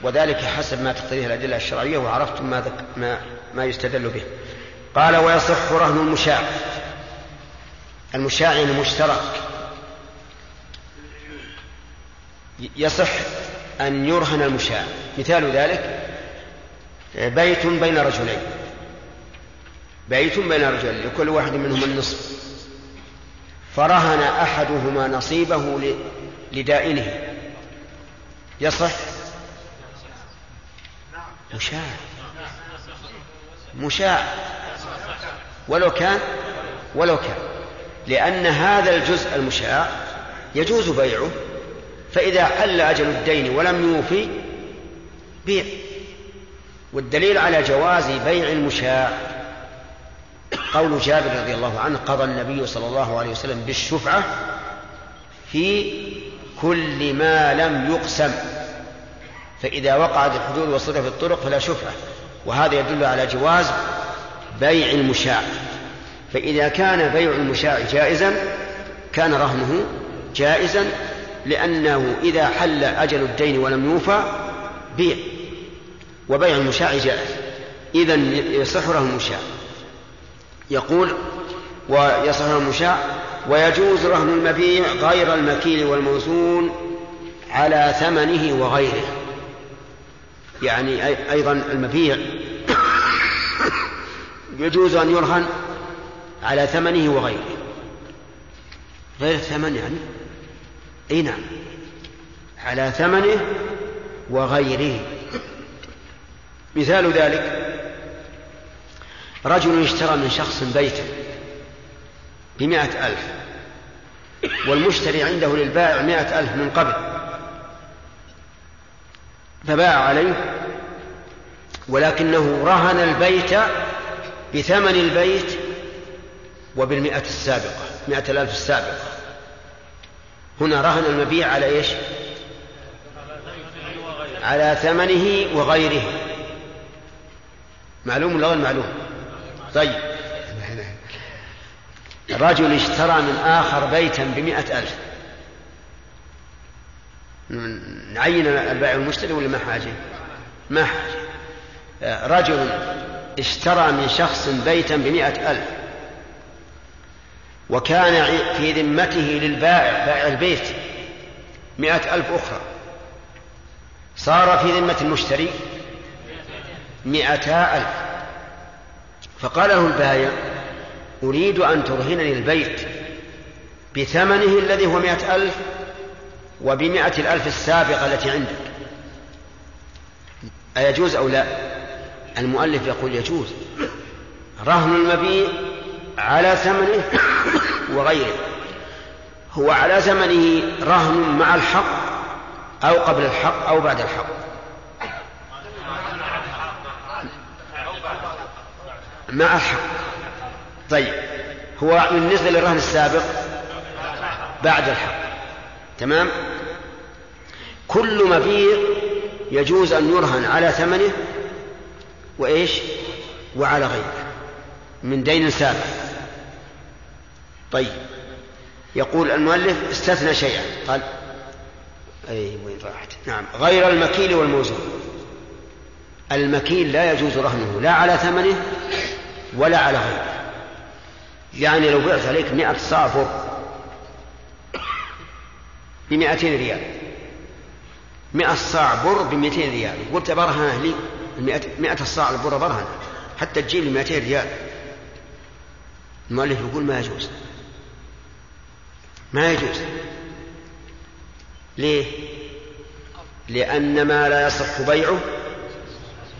وذلك حسب ما تقتضيه الأدلة الشرعية وعرفتم ما, ما, ما يستدل به. قال ويصح رهن المشاع. المشاع يعني مشترك. يصح أن يرهن المشاع. مثال ذلك بيت بين رجلين. بيت بين رجل لكل واحد منهما النصف. فرهن أحدهما نصيبه لدائنه. يصح؟ مشاع. مشاع. ولو كان ولو كان. لأن هذا الجزء المشاع يجوز بيعه فإذا حل أجل الدين ولم يوفي بيع. والدليل على جواز بيع المشاع قول جابر رضي الله عنه قضى النبي صلى الله عليه وسلم بالشفعة في كل ما لم يقسم. فإذا وقعت الحدود وصرف الطرق فلا شفعة. وهذا يدل على جواز بيع المشاع. فإذا كان بيع المشاع جائزا كان رهنه جائزا لأنه إذا حل أجل الدين ولم يوفى بيع. وبيع المشاع جائز. إذا يصح رهن المشاع. يقول ويصح رهن المشاع. ويجوز رهن المبيع غير المكيل والموزون على ثمنه وغيره. يعني أي- أيضا المبيع يجوز أن يرهن على ثمنه وغيره. غير الثمن يعني؟ إي نعم. على ثمنه وغيره. مثال ذلك رجل اشترى من شخص بيتا بمائة ألف والمشتري عنده للبائع مائة ألف من قبل فباع عليه ولكنه رهن البيت بثمن البيت وبالمئة السابقة مئة الألف السابقة. هنا رهن المبيع على إيش؟ على ثمنه وغيره. معلوم ولا غير معلوم؟ طيب. رجل اشترى من آخر بيتا بمئة ألف. نعين البائع المشتري ولا ما حاجة؟ ما حاجة. رجل اشترى من شخص بيتا بمئة ألف. وكان في ذمته للبائع بائع البيت مئة ألف أخرى. صار في ذمة المشتري مئتا ألف. فقال له البائع أريد أن ترهنني البيت بثمنه الذي هو مئة ألف وبمئة الألف السابقة التي عندك. أيجوز أو لا؟ المؤلف يقول يجوز. رهن المبيع على ثمنه وغيره. هو على ثمنه رهن مع الحق أو قبل الحق أو بعد الحق. مع الحق. طيب. هو بالنسبة للرهن السابق بعد الحق. تمام؟ كل مبيع يجوز أن يرهن على ثمنه وإيش؟ وعلى غيره من دين سابق. طيب. يقول المؤلف استثنى شيئا. قال أي وين راحت؟ نعم. غير المكيل والموزون. المكيل لا يجوز رهنه لا على ثمنه ولا على غيره. يعني لو بعت عليك مئة صاع بر بمئتين ريال. مئة صاع بر بمئتين ريال. قلت برهنه لي. مئة الصاع البر برهنه حتى تجيب لي 200 ريال. المؤلف يقول ما يجوز. ما يجوز. ليه؟ لأن ما لا يصح بيعه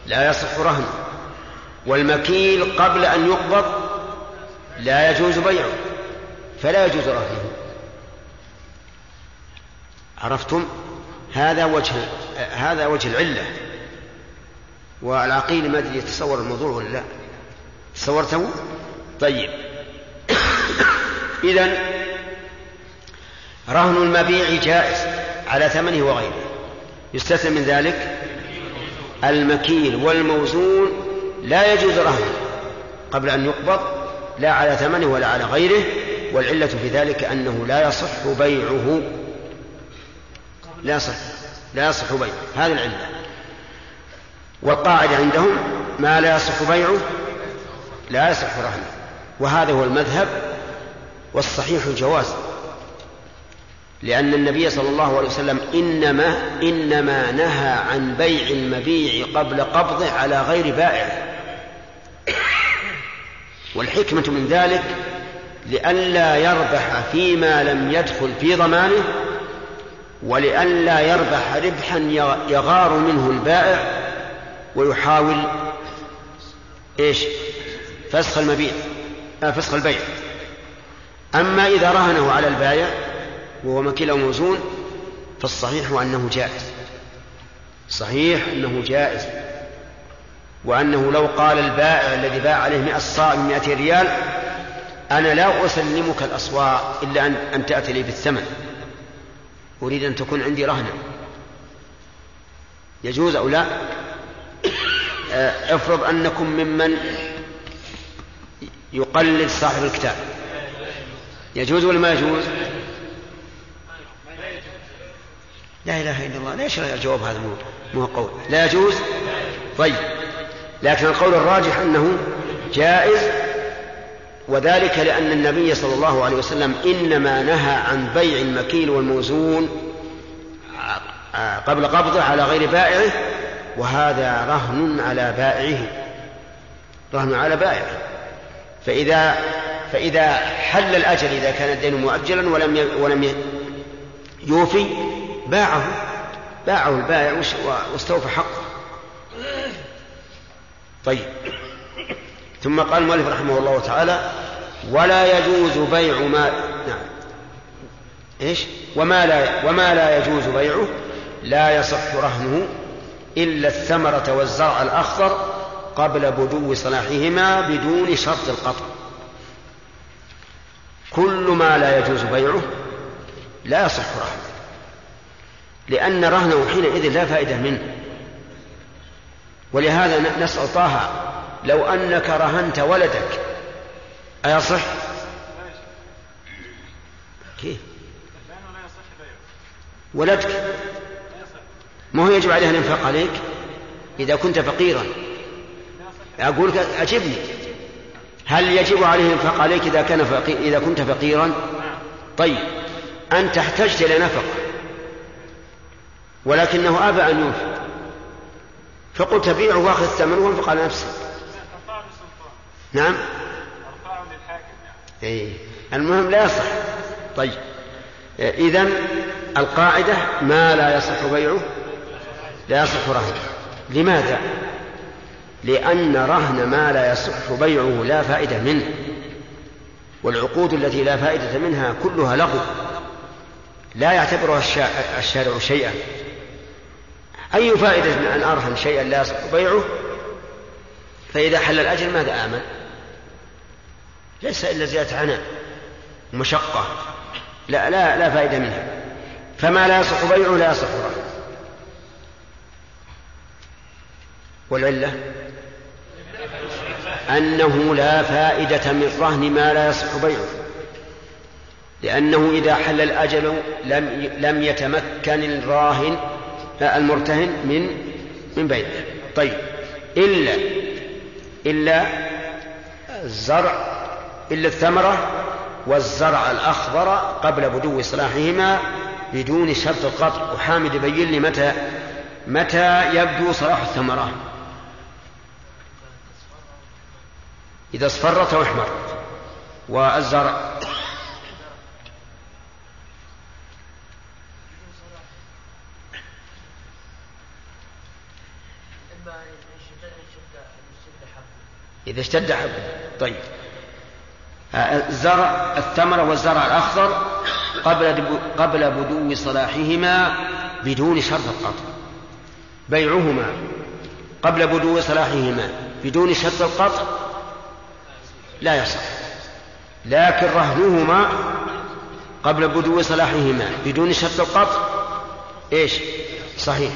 لا يصح رهنه والمكيل قبل أن يقبض لا يجوز بيعه فلا يجوز رهنه. عرفتم؟ هذا وجه هذا وجه العلة. والعقيل ما أدري يتصور الموضوع ولا لا. تصورته؟ طيب. اذا رهن المبيع جائز على ثمنه وغيره. يستثنى من ذلك المكيل والموزون لا يجوز رهنه قبل أن يقبض لا على ثمنه ولا على غيره والعلة في ذلك أنه لا يصح بيعه. لا يصح لا يصح بيعه. هذه العلة. والقاعدة عندهم ما لا يصح بيعه لا يصح رهنه. وهذا هو المذهب والصحيح الجواز. لأن النبي صلى الله عليه وسلم إنما إنما نهى عن بيع المبيع قبل قبضه على غير بائع. والحكمة من ذلك لئلا يربح فيما لم يدخل في ضمانه ولئلا يربح ربحا يغار منه البائع ويحاول إيش؟ فسخ المبيع آه فسخ البيع. أما إذا رهنه على البائع وهو مكيل أو موزون فالصحيح أنه جائز. صحيح أنه جائز. وأنه لو قال البائع الذي باع عليه 100 صاع ب 200 ريال أنا لا أسلمك الأصواع إلا أن أن تأتي لي بالثمن. أريد أن تكون عندي رهنا يجوز أو لا؟ افرض أنكم ممن يقلد صاحب الكتاب. يجوز ولا ما يجوز؟ لا إله إلا الله. ليش الجواب هذا؟ مو قول. لا يجوز؟ طيب. لكن القول الراجح أنه جائز وذلك لأن النبي صلى الله عليه وسلم إنما نهى عن بيع المكيل والموزون قبل قبضه على غير بائعه وهذا رهن على بائعه. رهن على بائعه. فإذا فإذا حل الأجل إذا كان الدين مؤجلا ولم ولم يوفي باعه. باعه البائع واستوفى حقه. طيب. ثم قال المؤلف رحمه الله تعالى ولا يجوز بيع ما نعم. إيش؟ وما لا وما لا يجوز بيعه لا يصح رهنه. إلا الثمرة والزرع الأخضر قبل بدو صلاحهما بدون شرط القطع كل ما لا يجوز بيعه لا يصح رهنه لأن رهنه حينئذ لا فائدة منه ولهذا نسأل طه لو أنك رهنت ولدك أيصح؟ كيف؟ ولدك ما هو يجب عليه الإنفاق عليك؟ إذا كنت فقيرا. أقول أجبني. هل يجب عليه الإنفاق عليك إذا كان فقير إذا كنت فقيرا؟ طيب. أنت احتجت إلى نفقة. ولكنه أبى أن ينفق. فقلت بيعه وآخذ ثمنه وانفق على نفسك. نعم. إيه. المهم لا يصح. طيب. إذا القاعدة ما لا يصح بيعه لا يصح رهنه لماذا؟ لأن رهن ما لا يصح بيعه لا فائدة منه. والعقود التي لا فائدة منها كلها لغو. لا يعتبرها الشارع شيئا. أي فائدة من أن أرهن شيئا لا يصح بيعه؟ فإذا حل الأجل ماذا أعمل ليس إلا زيادة عناء. مشقة. لا لا لا فائدة منها. فما لا يصح بيعه لا يصح رهنه. والعلة؟ أنه لا فائدة من رهن ما لا يصح بيعه. لأنه إذا حل الأجل لم لم يتمكن الراهن المرتهن من من بيعه. طيب إلا إلا الزرع إلا الثمرة والزرع الأخضر قبل بدو صلاحهما بدون شرط القطع. وحامد يبين لي متى متى يبدو صلاح الثمرة. إذا اصفرت أو احمرت. والزرع إذا اشتد حبه طيب. الزرع الثمرة والزرع الأخضر قبل قبل بدو صلاحهما بدون شرط القطع بيعهما قبل بدو صلاحهما بدون شرط القطع لا يصح. لكن رهنهما قبل بدو صلاحهما بدون شرط القطع. إيش؟ صحيح.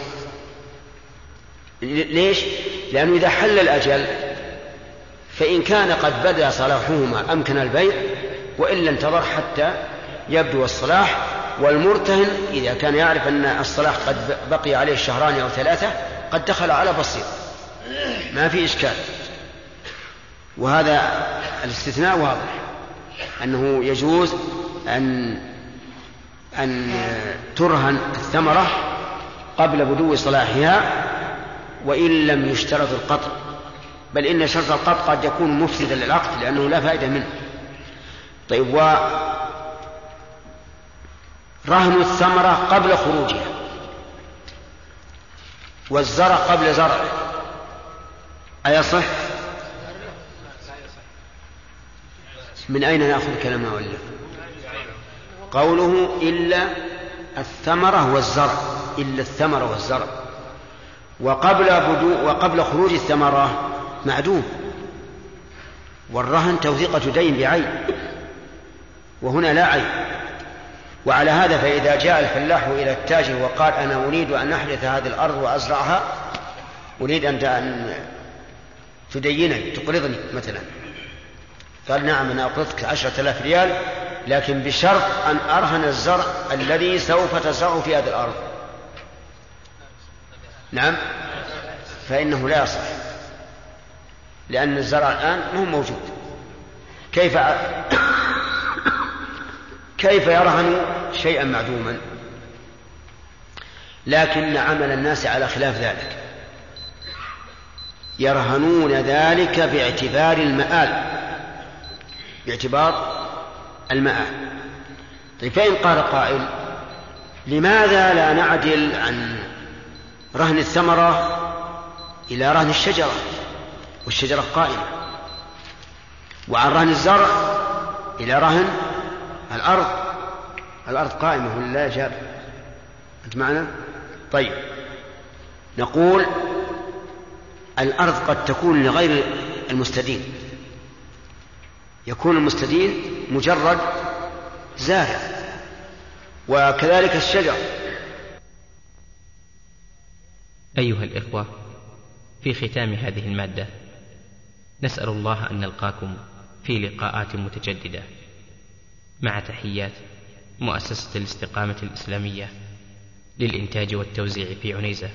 ليش؟ لأنه إذا حل الأجل فإن كان قد بدا صلاحهما أمكن البيع وإلا انتظر حتى يبدو الصلاح. والمرتهن إذا كان يعرف أن الصلاح قد بقي عليه شهران أو ثلاثة قد دخل على بصير. ما في إشكال. وهذا الاستثناء واضح. أنه يجوز أن أن ترهن الثمرة قبل بدو صلاحها وإن لم يشترط القطع. بل إن شرط القطع قد يكون مفسدا للعقد لأنه لا فائدة منه. طيب و رهن الثمرة قبل خروجها والزرع قبل زرعه. أيصح؟ من أين نأخذ كلام مؤلف؟ قوله إلا الثمرة والزرع إلا الثمرة والزرع. وقبل بدو وقبل خروج الثمرة معدوم. والرهن توثيقة دين بعين. وهنا لا عين وعلى هذا فإذا جاء الفلاح إلى التاجر وقال أنا أريد أن أحدث هذه الأرض وأزرعها أريد أن تدينني تقرضني مثلا. قال نعم أنا أقرضك عشرة آلاف ريال لكن بشرط أن أرهن الزرع الذي سوف تزرعه في هذه الأرض. نعم فإنه لا يصح لأن الزرع الآن مو موجود. كيف كيف يرهن شيئا معدوما؟ لكن عمل الناس على خلاف ذلك. يرهنون ذلك باعتبار المآل. باعتبار المآل طيب فإن قال قائل لماذا لا نعدل عن رهن الثمرة إلى رهن الشجرة؟ والشجرة قائمة. وعن رهن الزرع إلى رهن الأرض. الأرض قائمة ولا لا جاب أنت معنا؟ طيب نقول الأرض قد تكون لغير المستدين. يكون المستدين مجرد زارع وكذلك الشجر. أيها الإخوة في ختام هذه المادة نسأل الله أن نلقاكم في لقاءات متجددة. مع تحيات مؤسسة الاستقامة الإسلامية للإنتاج والتوزيع في عنيزة.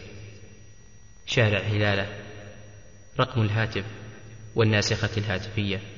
شارع هلالة رقم الهاتف والناسخة الهاتفية.